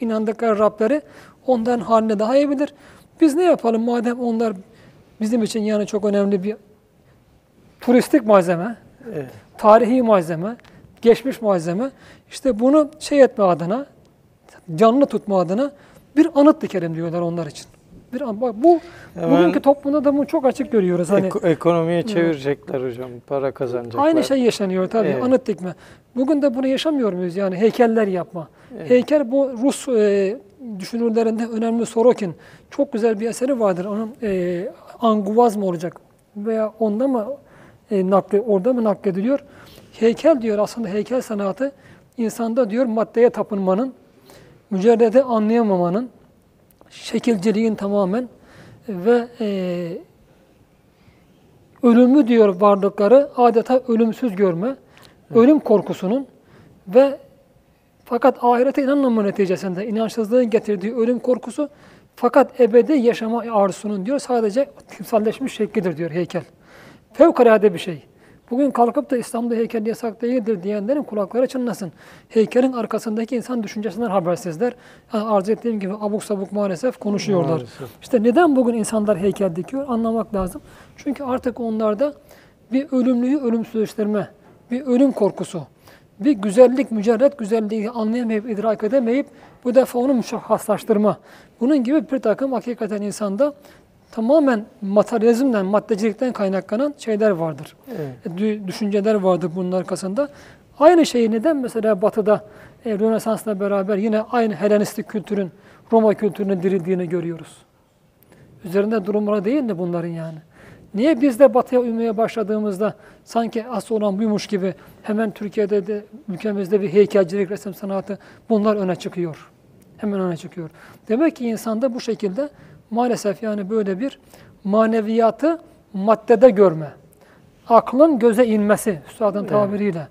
İnandıkları Rableri onların haline daha iyi bilir. Biz ne yapalım madem onlar bizim için yani çok önemli bir turistik malzeme, Evet. tarihi malzeme, geçmiş malzeme. İşte bunu şey etme adına, canlı tutma adına bir anıt dikelim diyorlar onlar için. Bir an, bak bu Hemen- bugünkü toplumda da bunu çok açık görüyoruz. Hani Eko- ekonomiye çevirecekler hocam. Para kazanacaklar. Aynı şey yaşanıyor tabii. Evet. Anıt dikme. Bugün de bunu yaşamıyor muyuz? Yani heykeller yapma. Heykel bu Rus e, düşünürlerinde önemli Sorokin. Çok güzel bir eseri vardır. Onun e, Anguvaz mı olacak? Veya onda mı e, nakli, orada mı naklediliyor? Heykel diyor aslında heykel sanatı insanda diyor maddeye tapınmanın, mücerrede anlayamamanın, şekilciliğin tamamen ve e, ölümü diyor varlıkları adeta ölümsüz görme, ölüm korkusunun ve fakat ahirete inanmama neticesinde inançsızlığın getirdiği ölüm korkusu fakat ebedi yaşama arzusunun diyor sadece timsalleşmiş şeklidir diyor heykel. Fevkalade bir şey. Bugün kalkıp da İslam'da heykel yasak değildir diyenlerin kulakları çınlasın. Heykelin arkasındaki insan düşüncesinden habersizler. Yani arz ettiğim gibi abuk sabuk maalesef konuşuyorlar. Maalesef. İşte neden bugün insanlar heykel dikiyor anlamak lazım. Çünkü artık onlarda bir ölümlüyü ölümsüzleştirme, bir ölüm korkusu, bir güzellik, mücerret güzelliği anlayamayıp, idrak edemeyip bu defa onu müşahhaslaştırma. Bunun gibi bir takım hakikaten insanda tamamen materyalizmden, maddecilikten kaynaklanan şeyler vardır. Evet. Dü- Düşünceler vardır bunun arkasında. Aynı şeyi neden mesela Batı'da e, Rönesans'la beraber yine aynı Helenistik kültürün, Roma kültürünün dirildiğini görüyoruz. Üzerinde durumları değil mi bunların yani? Niye biz de batıya uymaya başladığımızda sanki asıl olan buymuş gibi hemen Türkiye'de de ülkemizde bir heykelcilik, resim sanatı bunlar öne çıkıyor. Hemen öne çıkıyor. Demek ki insanda bu şekilde maalesef yani böyle bir maneviyatı maddede görme. Aklın göze inmesi üstadın Evet. tabiriyle.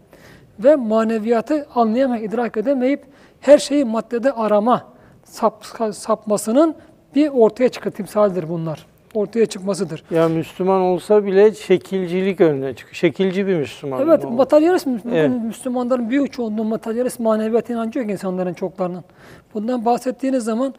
Ve maneviyatı anlayamayıp, idrak edemeyip her şeyi maddede arama sap, sapmasının bir ortaya çıkı timsaldir bunlar. Ortaya çıkmasıdır. Ya Müslüman olsa bile şekilcilik önüne çıkıyor. Şekilci bir Müslüman. Evet, materyalist Evet. Müslümanların büyük çoğunluğu materyalist maneviyat inancı yok insanların çoklarının. Bundan bahsettiğiniz zaman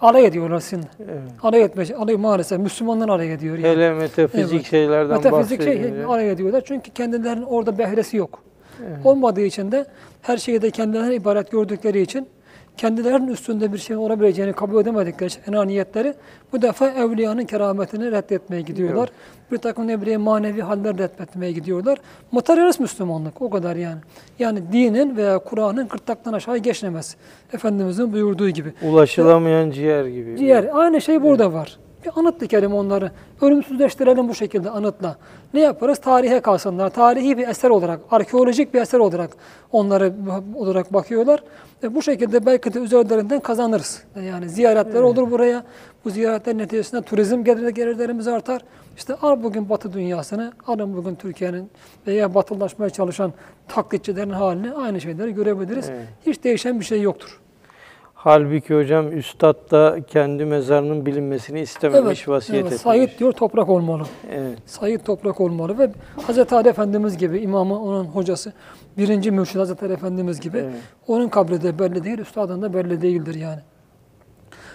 alay ediyorlar sizinle. Evet. Alay etme, alay maalesef Müslümanlar alay ediyor. Yani. Hele metafizik Evet. şeylerden Metafizik şey alay ediyorlar çünkü kendilerinin orada behresi yok. Evet. Olmadığı için de her şeyi de kendilerine ibaret gördükleri için kendilerinin üstünde bir şey olabileceğini kabul edemedikleri için enaniyetleri bu defa evliyanın kerametini reddetmeye gidiyorlar. Bir takım ne bileyim manevi haller reddetmeye gidiyorlar. Materyalist Müslümanlık o kadar yani. Yani dinin veya Kur'an'ın gırtlaktan aşağı geçlemez. Efendimizin buyurduğu gibi. Ulaşılamayan ciğer gibi. Diğer aynı şey burada var. Bir anıt dikelim onları. Ölümsüzleştirelim bu şekilde anıtla. Ne yaparız? Tarihe kalsınlar. Tarihi bir eser olarak, arkeolojik bir eser olarak onları olarak bakıyorlar. E bu şekilde belki de üzerlerinden kazanırız. Yani ziyaretler olur buraya. Bu ziyaretler neticesinde turizm gelir, gelirlerimiz artar. İşte al bugün Batı dünyasını, alın bugün Türkiye'nin veya batılaşmaya çalışan taklitçilerin halini aynı şeyleri görebiliriz. Evet. Hiç değişen bir şey yoktur. Halbuki hocam Üstad da kendi mezarının bilinmesini istememiş, vasiyet evet. etmiş. Said diyor toprak olmalı. Evet. Said toprak olmalı ve Hz. Ali Efendimiz gibi imamı, onun hocası, birinci mürşid Hz. Ali Efendimiz gibi Evet. onun kabri de belli değil, üstadın da belli değildir yani.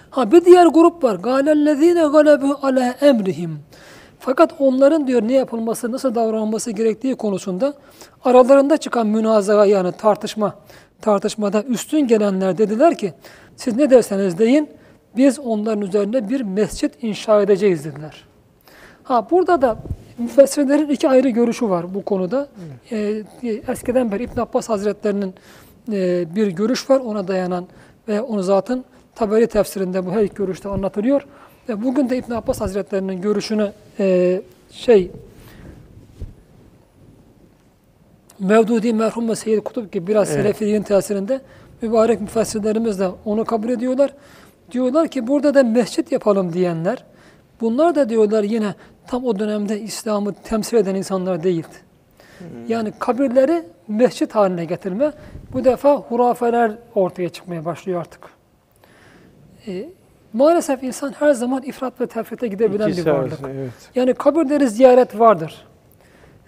Ha bir diğer grup var. Galellezine galebu ala emrihim. Fakat onların diyor ne yapılması, nasıl davranılması gerektiği konusunda aralarında çıkan münazara yani tartışma, tartışmada üstün gelenler dediler ki siz ne derseniz deyin biz onların üzerine bir mescit inşa edeceğiz dediler. Ha burada da müfessirlerin iki ayrı görüşü var bu konuda. Ee, eskiden beri İbn Abbas Hazretlerinin e, bir görüş var ona dayanan ve onu zaten Taberi tefsirinde bu her iki görüşte anlatılıyor. Ve bugün de İbn Abbas Hazretlerinin görüşünü e, şey Mevdudi merhum ve Seyyid Kutup gibi biraz Evet. Selefiliğin tesirinde mübarek müfessirlerimiz de onu kabul ediyorlar. Diyorlar ki burada da mescit yapalım diyenler bunlar da diyorlar yine tam o dönemde İslam'ı temsil eden insanlar değildi. Yani kabirleri mescit haline getirme bu defa hurafeler ortaya çıkmaya başlıyor artık. Ee, maalesef insan her zaman ifrat ve tefrite gidebilen İkisi bir varlık. evet. Yani kabirleri ziyaret vardır.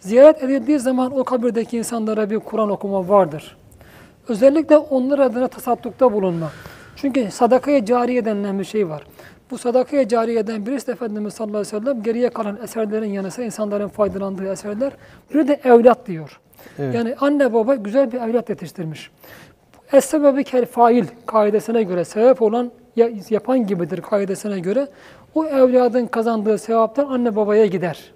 Ziyaret edildiği zaman o kabirdeki insanlara bir Kur'an okuma vardır. Özellikle onlar adına tasaddukta bulunma. Çünkü sadakaya cariye denilen bir şey var. Bu sadakaya cariyeden birisi de Efendimiz sallallahu aleyhi ve sellem geriye kalan eserlerin yanı sıra insanların faydalandığı eserler. Bir de evlat diyor. Evet. Yani anne baba güzel bir evlat yetiştirmiş. Es-sebebi kel fail kaidesine göre sebep olan ya- yapan gibidir kaidesine göre o evladın kazandığı sevaplar anne babaya gider.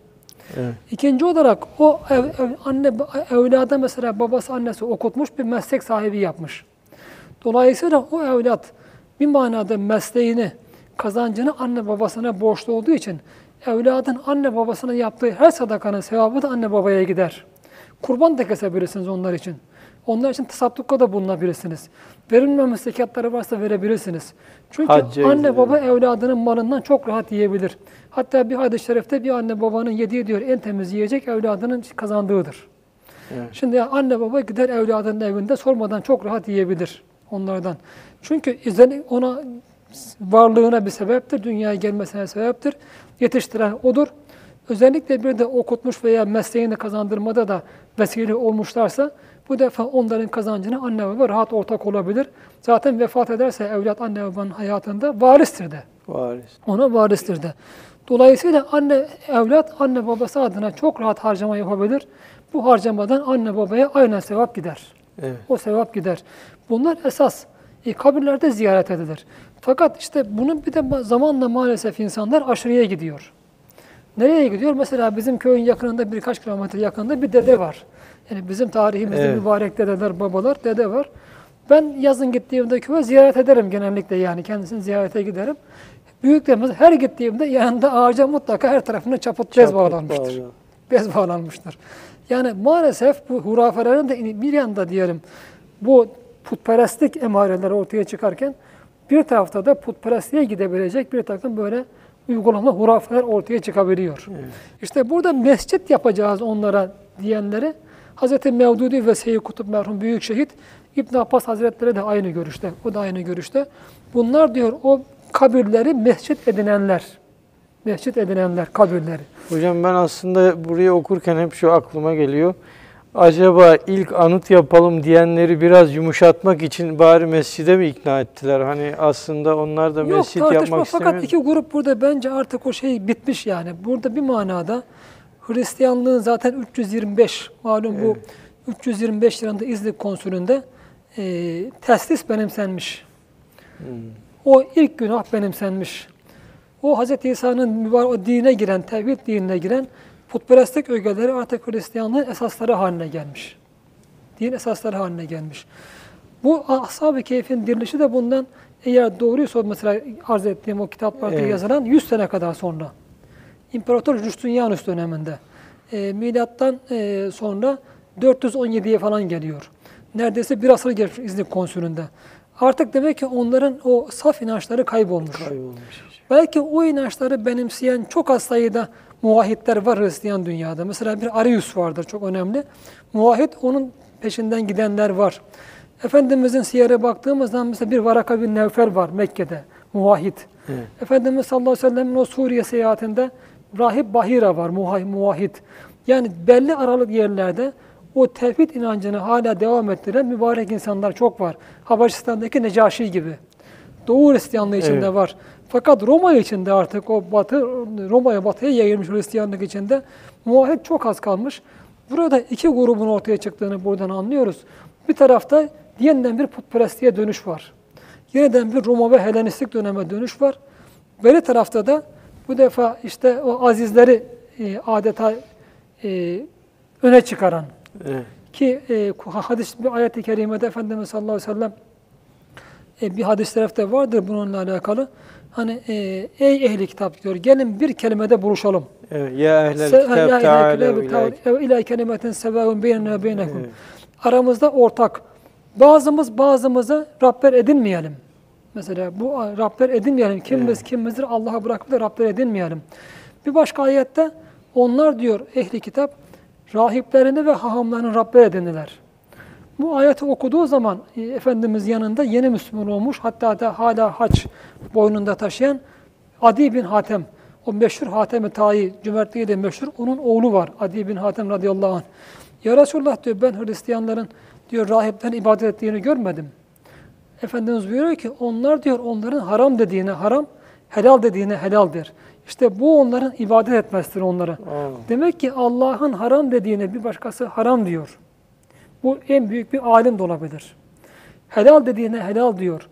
Evet. İkinci olarak o ev, ev- anne evlada mesela babası annesi okutmuş bir meslek sahibi yapmış. Dolayısıyla o evlat bir manada mesleğini, kazancını anne babasına borçlu olduğu için evladın anne babasına yaptığı her sadakanın sevabı da anne babaya gider. Kurban da kesebilirsiniz onlar için. Onlar için tasaddukta da bulunabilirsiniz. Verilmemiş zekatları varsa verebilirsiniz. Çünkü Hacca anne baba evladının malından çok rahat yiyebilir. Hatta bir hadis-i şerifte bir anne babanın yediği diyor en temiz yiyecek evladının kazandığıdır. Evet. Şimdi anne baba gider evladının evinde sormadan çok rahat yiyebilir onlardan. Çünkü izlen ona varlığına bir sebeptir, dünyaya gelmesine sebeptir. Yetiştiren odur. Özellikle bir de okutmuş veya mesleğini kazandırmada da vesile olmuşlarsa bu defa onların kazancına anne baba rahat ortak olabilir. Zaten vefat ederse evlat anne babanın hayatında varistir de. Varis. Ona varistir de. Dolayısıyla anne evlat anne babası adına çok rahat harcama yapabilir. Bu harcamadan anne babaya aynen sevap gider. Evet. O sevap gider. Bunlar esas. E, kabirlerde ziyaret edilir. Fakat işte bunun bir de ma- zamanla maalesef insanlar aşırıya gidiyor. Nereye gidiyor? Mesela bizim köyün yakınında birkaç kilometre yakınında bir dede var. Yani bizim tarihimizde Evet. mübarek dedeler, babalar, dede var. Ben yazın gittiğimde köye ziyaret ederim genellikle yani kendisini ziyarete giderim. Büyüklerimiz her gittiğimde yanında ağaca mutlaka her tarafına çaput bez bağlanmıştır bağlı. bez bağlanmıştır. Yani maalesef bu hurafelerin de bir yanda diyelim bu putperestlik emareleri ortaya çıkarken bir tarafta da putperestliğe gidebilecek bir takım böyle uygulama hurafeler ortaya çıkabiliyor. İşte burada mescit yapacağız onlara diyenleri Hz. Mevdudi ve Seyyid Kutup merhum büyük şehit İbn Abbas Hazretleri de aynı görüşte. O da aynı görüşte. Bunlar diyor o kabirleri mescit edinenler. Mescit edinenler kabirleri. Hocam ben aslında burayı okurken hep şu aklıma geliyor. Acaba ilk anıt yapalım diyenleri biraz yumuşatmak için bari mescide mi ikna ettiler? Hani aslında onlar da Yok mescit tartışma yapmak fakat istemiyor. iki grup burada bence artık o şey bitmiş yani. Burada bir manada Hristiyanlığın zaten 325 malum bu 325 yılında İznik konsülünde e, teslis benimsenmiş. Hmm. O ilk günah benimsenmiş. O Hz. İsa'nın mübar- o dine giren, tevhid dinine giren putperestlik ögeleri artık Hristiyanlığın esasları haline gelmiş. Din esasları haline gelmiş. Bu Ashab-ı Keyf'in dirilişi de bundan eğer doğruysa mesela arz ettiğim o kitaplarda Evet. yazılan 100 sene kadar sonra. İmparator Justinianus döneminde. E, milattan e, sonra 417'ye falan geliyor. Neredeyse bir asır geçmiş İznik konsülünde. Artık demek ki onların o saf inançları kaybolmuş. Kaybolmuş. Belki o inançları benimseyen çok az sayıda muvahhidler var Hristiyan dünyada. Mesela bir Arius vardır çok önemli. Muvahhid onun peşinden gidenler var. Efendimizin siyere baktığımız zaman mesela bir Varaka bin Nevfel var Mekke'de. Muvahhid. Evet. Efendimiz sallallahu aleyhi ve sellem'in o Suriye seyahatinde Rahip Bahira var muvahhid. Yani belli aralık yerlerde o tevhid inancını hala devam ettiren mübarek insanlar çok var. Habeşistan'daki Necaşi gibi. Doğu Hristiyanlığı içinde Evet. var. Fakat Roma içinde artık o batı Roma'ya batıya yayılmış Hristiyanlık içinde muahit çok az kalmış. Burada iki grubun ortaya çıktığını buradan anlıyoruz. Bir tarafta yeniden bir putperestliğe dönüş var. Yeniden bir Roma ve Helenistik döneme dönüş var. Beri tarafta da bu defa işte o azizleri e, adeta e, öne çıkaran Evet. ki e, hadis bir ayet-i kerimede Efendimiz sallallahu aleyhi ve sellem e, bir hadis tarafta vardır bununla alakalı. Hani e, ey ehli kitap diyor gelin bir kelimede buluşalım. Evet. Ya ehlel kitap teâlev ila kelimetin sevâhun beynena ve beynekum. Evet. Aramızda ortak. Bazımız bazımıza Rabber edinmeyelim. Mesela bu Rabber edinmeyelim. Kimimiz kimimizdir Allah'a bırakıp da Rabber edinmeyelim. Bir başka ayette onlar diyor ehli kitap rahiplerini ve hahamlarını Rabber edindiler. Bu ayeti okuduğu zaman e, Efendimiz yanında yeni Müslüman olmuş hatta da hala haç boynunda taşıyan Adi bin Hatem, o meşhur Hatem-i Tayi, cömertliği de meşhur, onun oğlu var Adi bin Hatem radıyallahu anh. Ya Resulullah diyor ben Hristiyanların diyor rahiplerin ibadet ettiğini görmedim. Efendimiz buyuruyor ki onlar diyor onların haram dediğine haram, helal dediğine helaldir. İşte bu onların ibadet etmesidir onlara. Aa. Demek ki Allah'ın haram dediğine bir başkası haram diyor. Bu en büyük bir alim de olabilir. Helal dediğine helal diyor.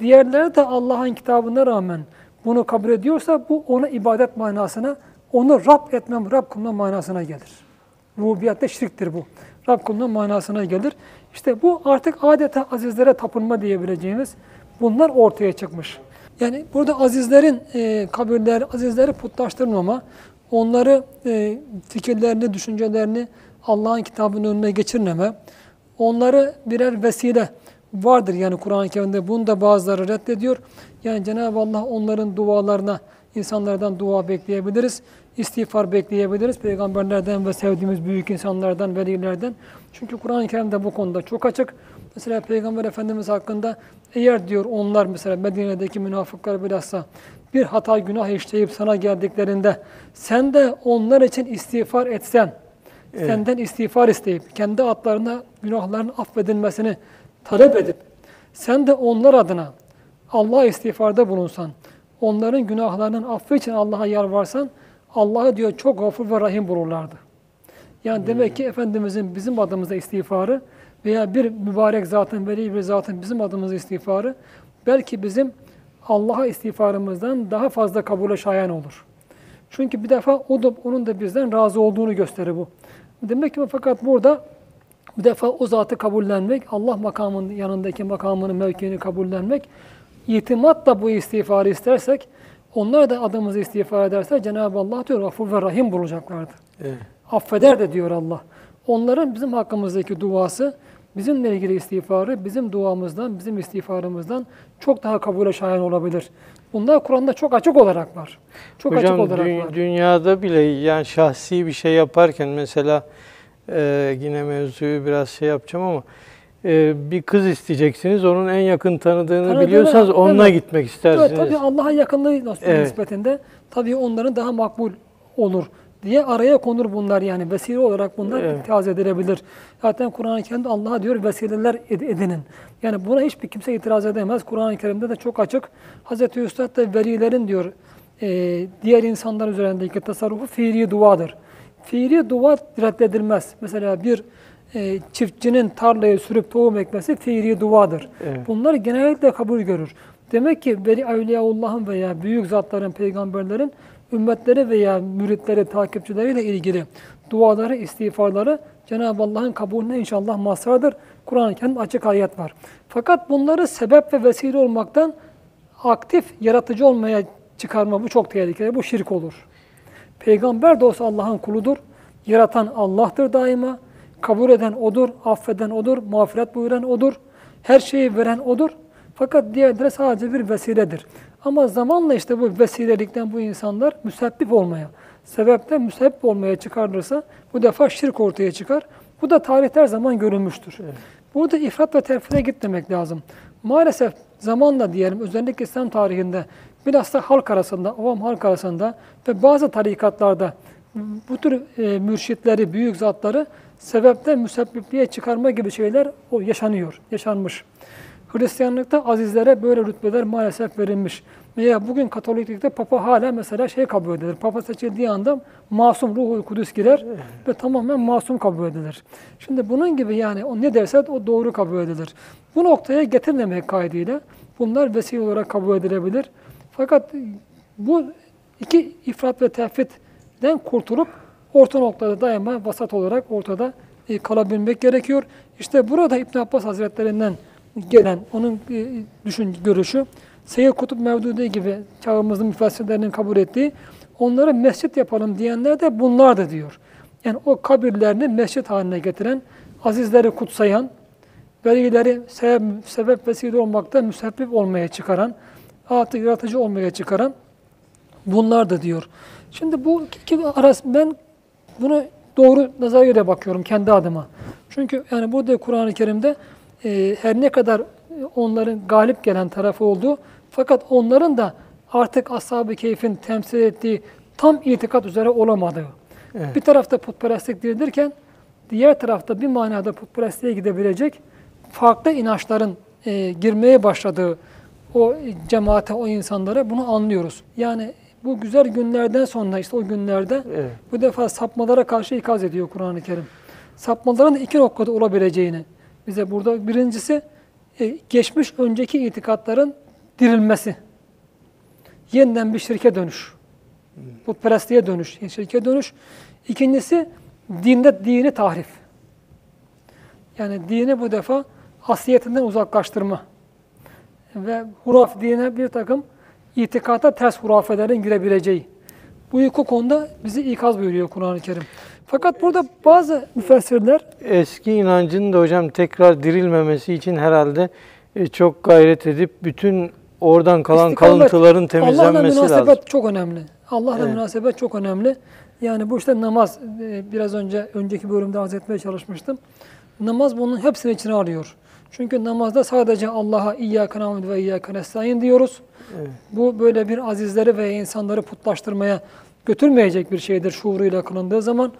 Diğerleri de Allah'ın kitabına rağmen bunu kabul ediyorsa bu ona ibadet manasına, onu Rab etmem, Rab kılma manasına gelir. Rubiyatte şirktir bu. Rab kılma manasına gelir. İşte bu artık adeta azizlere tapınma diyebileceğimiz bunlar ortaya çıkmış. Yani burada azizlerin e, kabirler, azizleri putlaştırmama, onları e, fikirlerini, düşüncelerini Allah'ın kitabının önüne geçirmeme, onları birer vesile vardır yani Kur'an-ı Kerim'de. Bunu da bazıları reddediyor. Yani Cenab-ı Allah onların dualarına insanlardan dua bekleyebiliriz. İstiğfar bekleyebiliriz. Peygamberlerden ve sevdiğimiz büyük insanlardan, velilerden. Çünkü Kur'an-ı Kerim'de bu konuda çok açık. Mesela Peygamber Efendimiz hakkında eğer diyor onlar mesela Medine'deki münafıklar bilhassa bir hata günah işleyip sana geldiklerinde sen de onlar için istiğfar etsen, evet. senden istiğfar isteyip kendi atlarına günahların affedilmesini talep edip sen de onlar adına Allah'a istiğfarda bulunsan, onların günahlarının affı için Allah'a yalvarsan, Allah'ı diyor çok gafur ve rahim bulurlardı. Yani demek ki Efendimizin bizim adımıza istiğfarı veya bir mübarek zatın, veli bir zatın bizim adımıza istiğfarı belki bizim Allah'a istiğfarımızdan daha fazla kabule şayan olur. Çünkü bir defa o da, onun da bizden razı olduğunu gösterir bu. Demek ki fakat burada bir defa o zatı kabullenmek, Allah makamının yanındaki makamını, mevkiini kabullenmek, itimat da bu istiğfarı istersek, onlar da adımızı istiğfar ederse Cenab-ı Allah diyor gafur ve rahim bulacaklardı. Evet. Affeder de diyor Allah. Onların bizim hakkımızdaki duası, bizimle ilgili istiğfarı, bizim duamızdan, bizim istiğfarımızdan çok daha kabule şayan olabilir. Bunlar Kur'an'da çok açık olarak var. Çok Hocam, açık olarak dü- var. dünyada bile yani şahsi bir şey yaparken mesela e, yine mevzuyu biraz şey yapacağım ama e, bir kız isteyeceksiniz. Onun en yakın tanıdığını Tanıdığını, biliyorsanız onunla evet. gitmek istersiniz. Evet, tabii Allah'a yakınlığı Evet. nispetinde tabii onların daha makbul olur diye araya konur bunlar yani vesile olarak bunlar Evet. itiraz edilebilir. Zaten Kur'an-ı Kerim'de Allah'a diyor vesileler ed- edinin. Yani buna hiçbir kimse itiraz edemez. Kur'an-ı Kerim'de de çok açık. Hazreti Üstad da velilerin diyor e, diğer insanlar üzerindeki tasarrufu fiili duadır. Fiili dua reddedilmez. Mesela bir e, çiftçinin tarlayı sürüp tohum ekmesi fiili duadır. Evet. Bunlar genellikle kabul görür. Demek ki veli Evliyaullah'ın veya büyük zatların, peygamberlerin ümmetleri veya müritleri, takipçileriyle ilgili duaları, istiğfarları Cenab-ı Allah'ın kabulüne inşallah mazhardır. Kur'an-ı Kerim'de açık ayet var. Fakat bunları sebep ve vesile olmaktan aktif, yaratıcı olmaya çıkarma bu çok tehlikeli. Bu şirk olur. Peygamber de olsa Allah'ın kuludur. Yaratan Allah'tır daima. Kabul eden O'dur, affeden O'dur, mağfiret buyuran O'dur. Her şeyi veren O'dur. Fakat diğerleri sadece bir vesiledir. Ama zamanla işte bu vesilelikten bu insanlar müsebbip olmaya, sebepten müsebbip olmaya çıkarılırsa bu defa şirk ortaya çıkar. Bu da tarihte her zaman görülmüştür. Evet. Burada ifrat ve terfire gitmemek lazım. Maalesef zamanla diyelim özellikle İslam tarihinde bilhassa halk arasında, avam halk arasında ve bazı tarikatlarda bu tür e, mürşitleri, büyük zatları sebepten müsebbipliğe çıkarma gibi şeyler o yaşanıyor, yaşanmış. Hristiyanlıkta azizlere böyle rütbeler maalesef verilmiş. Veya bugün Katoliklikte Papa hala mesela şey kabul edilir. Papa seçildiği anda masum ruhu kudüs girer ve tamamen masum kabul edilir. Şimdi bunun gibi yani o ne derse o doğru kabul edilir. Bu noktaya getirmemek kaydıyla bunlar vesile olarak kabul edilebilir. Fakat bu iki ifrat ve tefritten kurtulup orta noktada daima vasat olarak ortada e, kalabilmek gerekiyor. İşte burada İbn Abbas Hazretlerinden gelen onun e, düşün görüşü Seyyid Kutup Mevdudi gibi çağımızın müfessirlerinin kabul ettiği onlara mescit yapalım diyenler de bunlardı diyor. Yani o kabirlerini mescit haline getiren, azizleri kutsayan, velileri sebep, sebep vesile olmakta müsebbip olmaya çıkaran, artık yaratıcı olmaya çıkaran bunlardı diyor. Şimdi bu iki arası ben bunu doğru nazarıyla bakıyorum kendi adıma. Çünkü yani burada Kur'an-ı Kerim'de e, her ne kadar onların galip gelen tarafı olduğu fakat onların da artık ashab-ı keyfin temsil ettiği tam itikat üzere olamadığı. Evet. Bir tarafta putperestlik değildirken diğer tarafta bir manada putperestliğe gidebilecek farklı inançların e, girmeye başladığı o cemaate, o insanlara bunu anlıyoruz. Yani bu güzel günlerden sonra işte o günlerde evet. bu defa sapmalara karşı ikaz ediyor Kur'an-ı Kerim. Sapmaların iki noktada olabileceğini bize burada birincisi e, geçmiş önceki itikatların dirilmesi. Yeniden bir şirke dönüş. Putperestliğe dönüş, şirke dönüş. İkincisi dinde dini tahrif. Yani dini bu defa asliyetinden uzaklaştırma. Ve huraf dine bir takım itikata ters hurafelerin girebileceği. Bu iki konuda bizi ikaz buyuruyor Kur'an-ı Kerim. Fakat burada bazı müfessirler Eski inancın da hocam tekrar dirilmemesi için herhalde e, çok gayret edip bütün oradan kalan İstikamet, kalıntıların Allah'la temizlenmesi münasebet lazım. çok önemli. Allah'la Evet. münasebet çok önemli. Yani bu işte namaz, e, biraz önce önceki bölümde arz etmeye çalışmıştım. Namaz bunun hepsini içine alıyor. Çünkü namazda sadece Allah'a İyyâke nâbudu ve İyyâke nestaîn diyoruz. Evet. Bu böyle bir azizleri ve insanları putlaştırmaya götürmeyecek bir şeydir şuuruyla kılındığı zaman.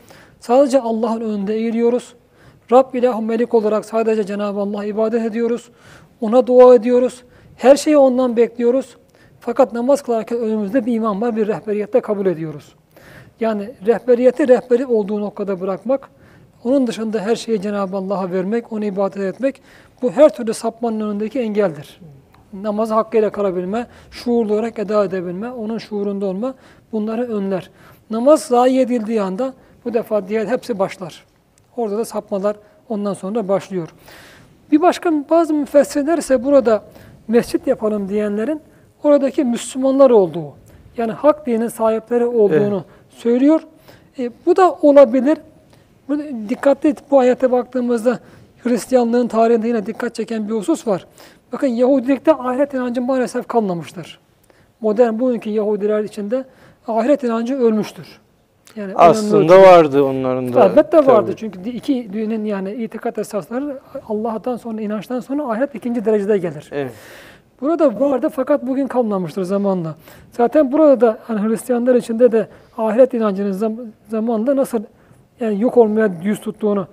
Sadece Allah'ın önünde eğiliyoruz. Rab ilahü melik olarak sadece Cenab-ı Allah'a ibadet ediyoruz. Ona dua ediyoruz. Her şeyi ondan bekliyoruz. Fakat namaz kılarken önümüzde bir imam var, bir rehberiyette kabul ediyoruz. Yani rehberiyeti rehberi olduğu noktada bırakmak, onun dışında her şeyi Cenab-ı Allah'a vermek, ona ibadet etmek, bu her türlü sapmanın önündeki engeldir. Namazı hakkıyla kılabilme, şuurlu olarak eda edebilme, onun şuurunda olma bunları önler. Namaz zayi edildiği anda bu defa diğer hepsi başlar. Orada da sapmalar ondan sonra başlıyor. Bir başka bazı müfessirler ise burada mescit yapalım diyenlerin oradaki Müslümanlar olduğu, yani hak dinin sahipleri olduğunu söylüyor. E, bu da olabilir. Dikkatli bu ayete baktığımızda Hristiyanlığın tarihinde yine dikkat çeken bir husus var. Bakın Yahudilikte ahiret inancı maalesef kalmamıştır. Modern bugünkü Yahudiler içinde ahiret inancı ölmüştür. Yani Aslında ölçüde. vardı onların da. Elbette vardı tabii. çünkü iki dinin yani itikat esasları Allah'tan sonra inançtan sonra ahiret ikinci derecede gelir. Evet. Burada vardı fakat bugün kalmamıştır zamanla. Zaten burada da hani Hristiyanlar içinde de ahiret inancının zam- zamanla nasıl yani yok olmaya yüz tuttuğunu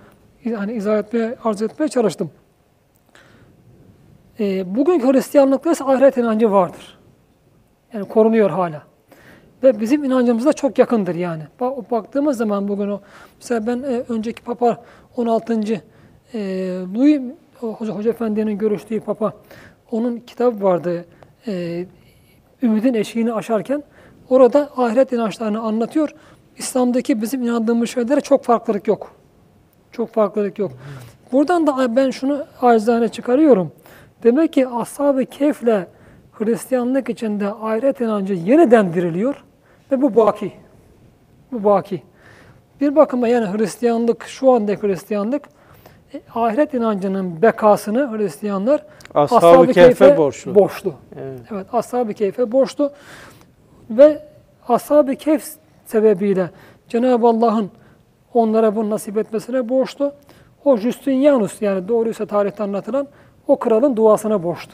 hani izah etmeye, arz etmeye çalıştım. Ee, bugünkü Hristiyanlıkta ise ahiret inancı vardır. Yani korunuyor hala. Ve bizim inancımıza çok yakındır yani. Bak, baktığımız zaman bugün o, mesela ben e, önceki Papa 16. E, Louis o Hoca, Hoca Efendi'nin görüştüğü Papa, onun kitabı vardı. E, Ümidin eşiğini aşarken orada ahiret inançlarını anlatıyor. İslam'daki bizim inandığımız şeylere çok farklılık yok. Çok farklılık yok. Buradan da ben şunu acizane çıkarıyorum. Demek ki Ashab-ı Kehf'le Hristiyanlık içinde ahiret inancı yeniden diriliyor ve bu baki. Bu baki. Bir bakıma yani Hristiyanlık, şu andaki Hristiyanlık e, ahiret inancının bekasını Hristiyanlar Ashab-ı Kehf'e borçlu. borçlu. Evet. Evet, Ashab-ı Kehf'e borçlu ve Ashab-ı Kehf sebebiyle Cenab-ı Allah'ın onlara bunu nasip etmesine borçlu. O Justinianus yani doğruysa tarihte anlatılan o kralın duasına borçlu.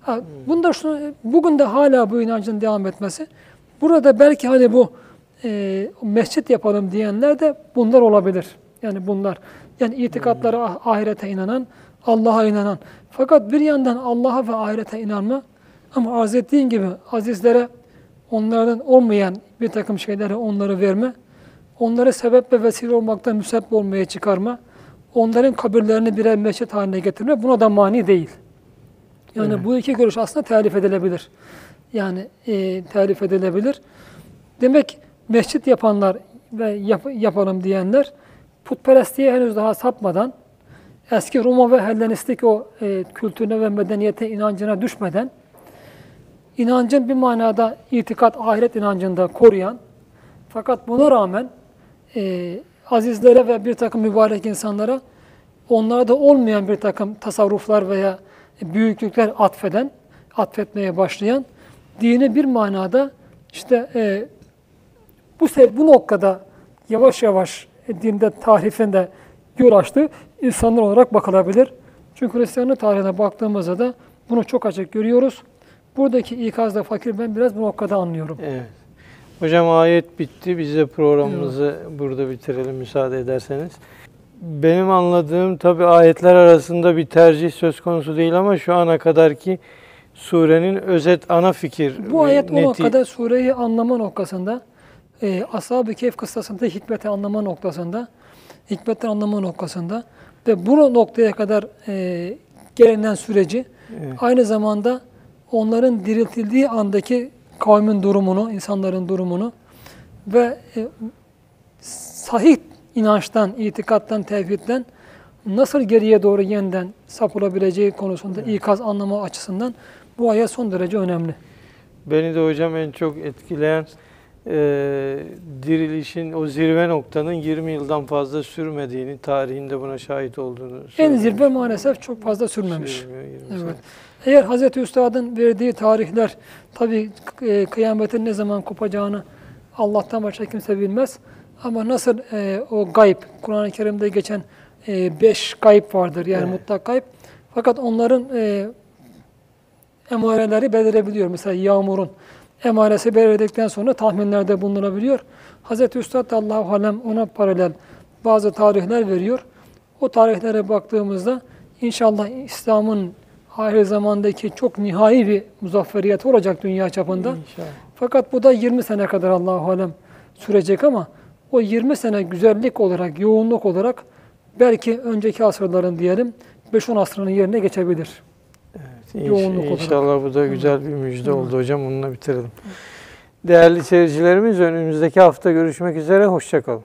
Ha, bunda şunu, bugün de hala bu inancın devam etmesi. Burada belki hani bu e, mescit yapalım diyenler de bunlar olabilir. Yani bunlar. Yani itikatları ah- ahirete inanan, Allah'a inanan. Fakat bir yandan Allah'a ve ahirete inanma ama arz ettiğin gibi azizlere onlardan olmayan bir takım şeyleri onları verme, onları sebep ve vesile olmaktan müsebbip olmaya çıkarma, onların kabirlerini birer mescit haline getirme buna da mani değil. Yani bu iki görüş aslında telif edilebilir. Yani e, telif edilebilir. Demek mescit yapanlar ve yap- yapalım diyenler putperestliğe henüz daha sapmadan eski Roma ve Hellenistik o e, kültürüne ve medeniyete inancına düşmeden inancın bir manada itikat, ahiret inancında koruyan fakat buna rağmen e, azizlere ve bir takım mübarek insanlara onlarda olmayan bir takım tasarruflar veya büyüklükler atfeden, atfetmeye başlayan dini bir manada işte e, bu bu noktada yavaş yavaş dinde tahrifinde yol açtı insanlar olarak bakılabilir. Çünkü Hristiyanlık tarihine baktığımızda da bunu çok açık görüyoruz. Buradaki ikazda fakir ben biraz bu noktada anlıyorum. Evet. Hocam ayet bitti. Biz de programımızı burada bitirelim müsaade ederseniz. Benim anladığım tabi ayetler arasında bir tercih söz konusu değil ama şu ana kadarki surenin özet ana fikir. Bu ayet o neti- noktada sureyi anlama noktasında, e, Ashab-ı Kehf kıssasında hikmeti anlama noktasında, hikmetten anlama noktasında ve bu noktaya kadar e, gelinen süreci Evet. aynı zamanda onların diriltildiği andaki kavmin durumunu, insanların durumunu ve e, sahih inançtan, itikattan, tevhidden nasıl geriye doğru yeniden sapılabileceği konusunda ikaz anlama açısından bu ayet son derece önemli. Beni de hocam en çok etkileyen e, dirilişin o zirve noktanın 20 yıldan fazla sürmediğini, tarihinde buna şahit olduğunu En zirve maalesef çok fazla sürmemiş. Sürmüyor 20 Evet. sene. Eğer Hazreti Üstad'ın verdiği tarihler tabi kıyametin ne zaman kopacağını Allah'tan başka kimse bilmez. Ama nasıl e, o gayb, Kur'an-ı Kerim'de geçen e, beş gayb vardır yani Evet. mutlak gayb. Fakat onların e, emareleri belirebiliyor. Mesela yağmurun emaresi belirledikten sonra tahminlerde bulunabiliyor. Hazreti Üstad da Allahu Alem ona paralel bazı tarihler veriyor. O tarihlere baktığımızda inşallah İslam'ın ahir zamandaki çok nihai bir muzafferiyet olacak dünya çapında. İnşallah. Fakat bu da 20 sene kadar Allahu Alem sürecek ama o 20 sene güzellik olarak, yoğunluk olarak belki önceki asırların diyelim 5-10 asrının yerine geçebilir. İnş- Yoğunluk olarak. İnşallah bu da güzel bir müjde Evet. oldu hocam. Bununla bitirelim. Değerli seyircilerimiz önümüzdeki hafta görüşmek üzere. Hoşçakalın.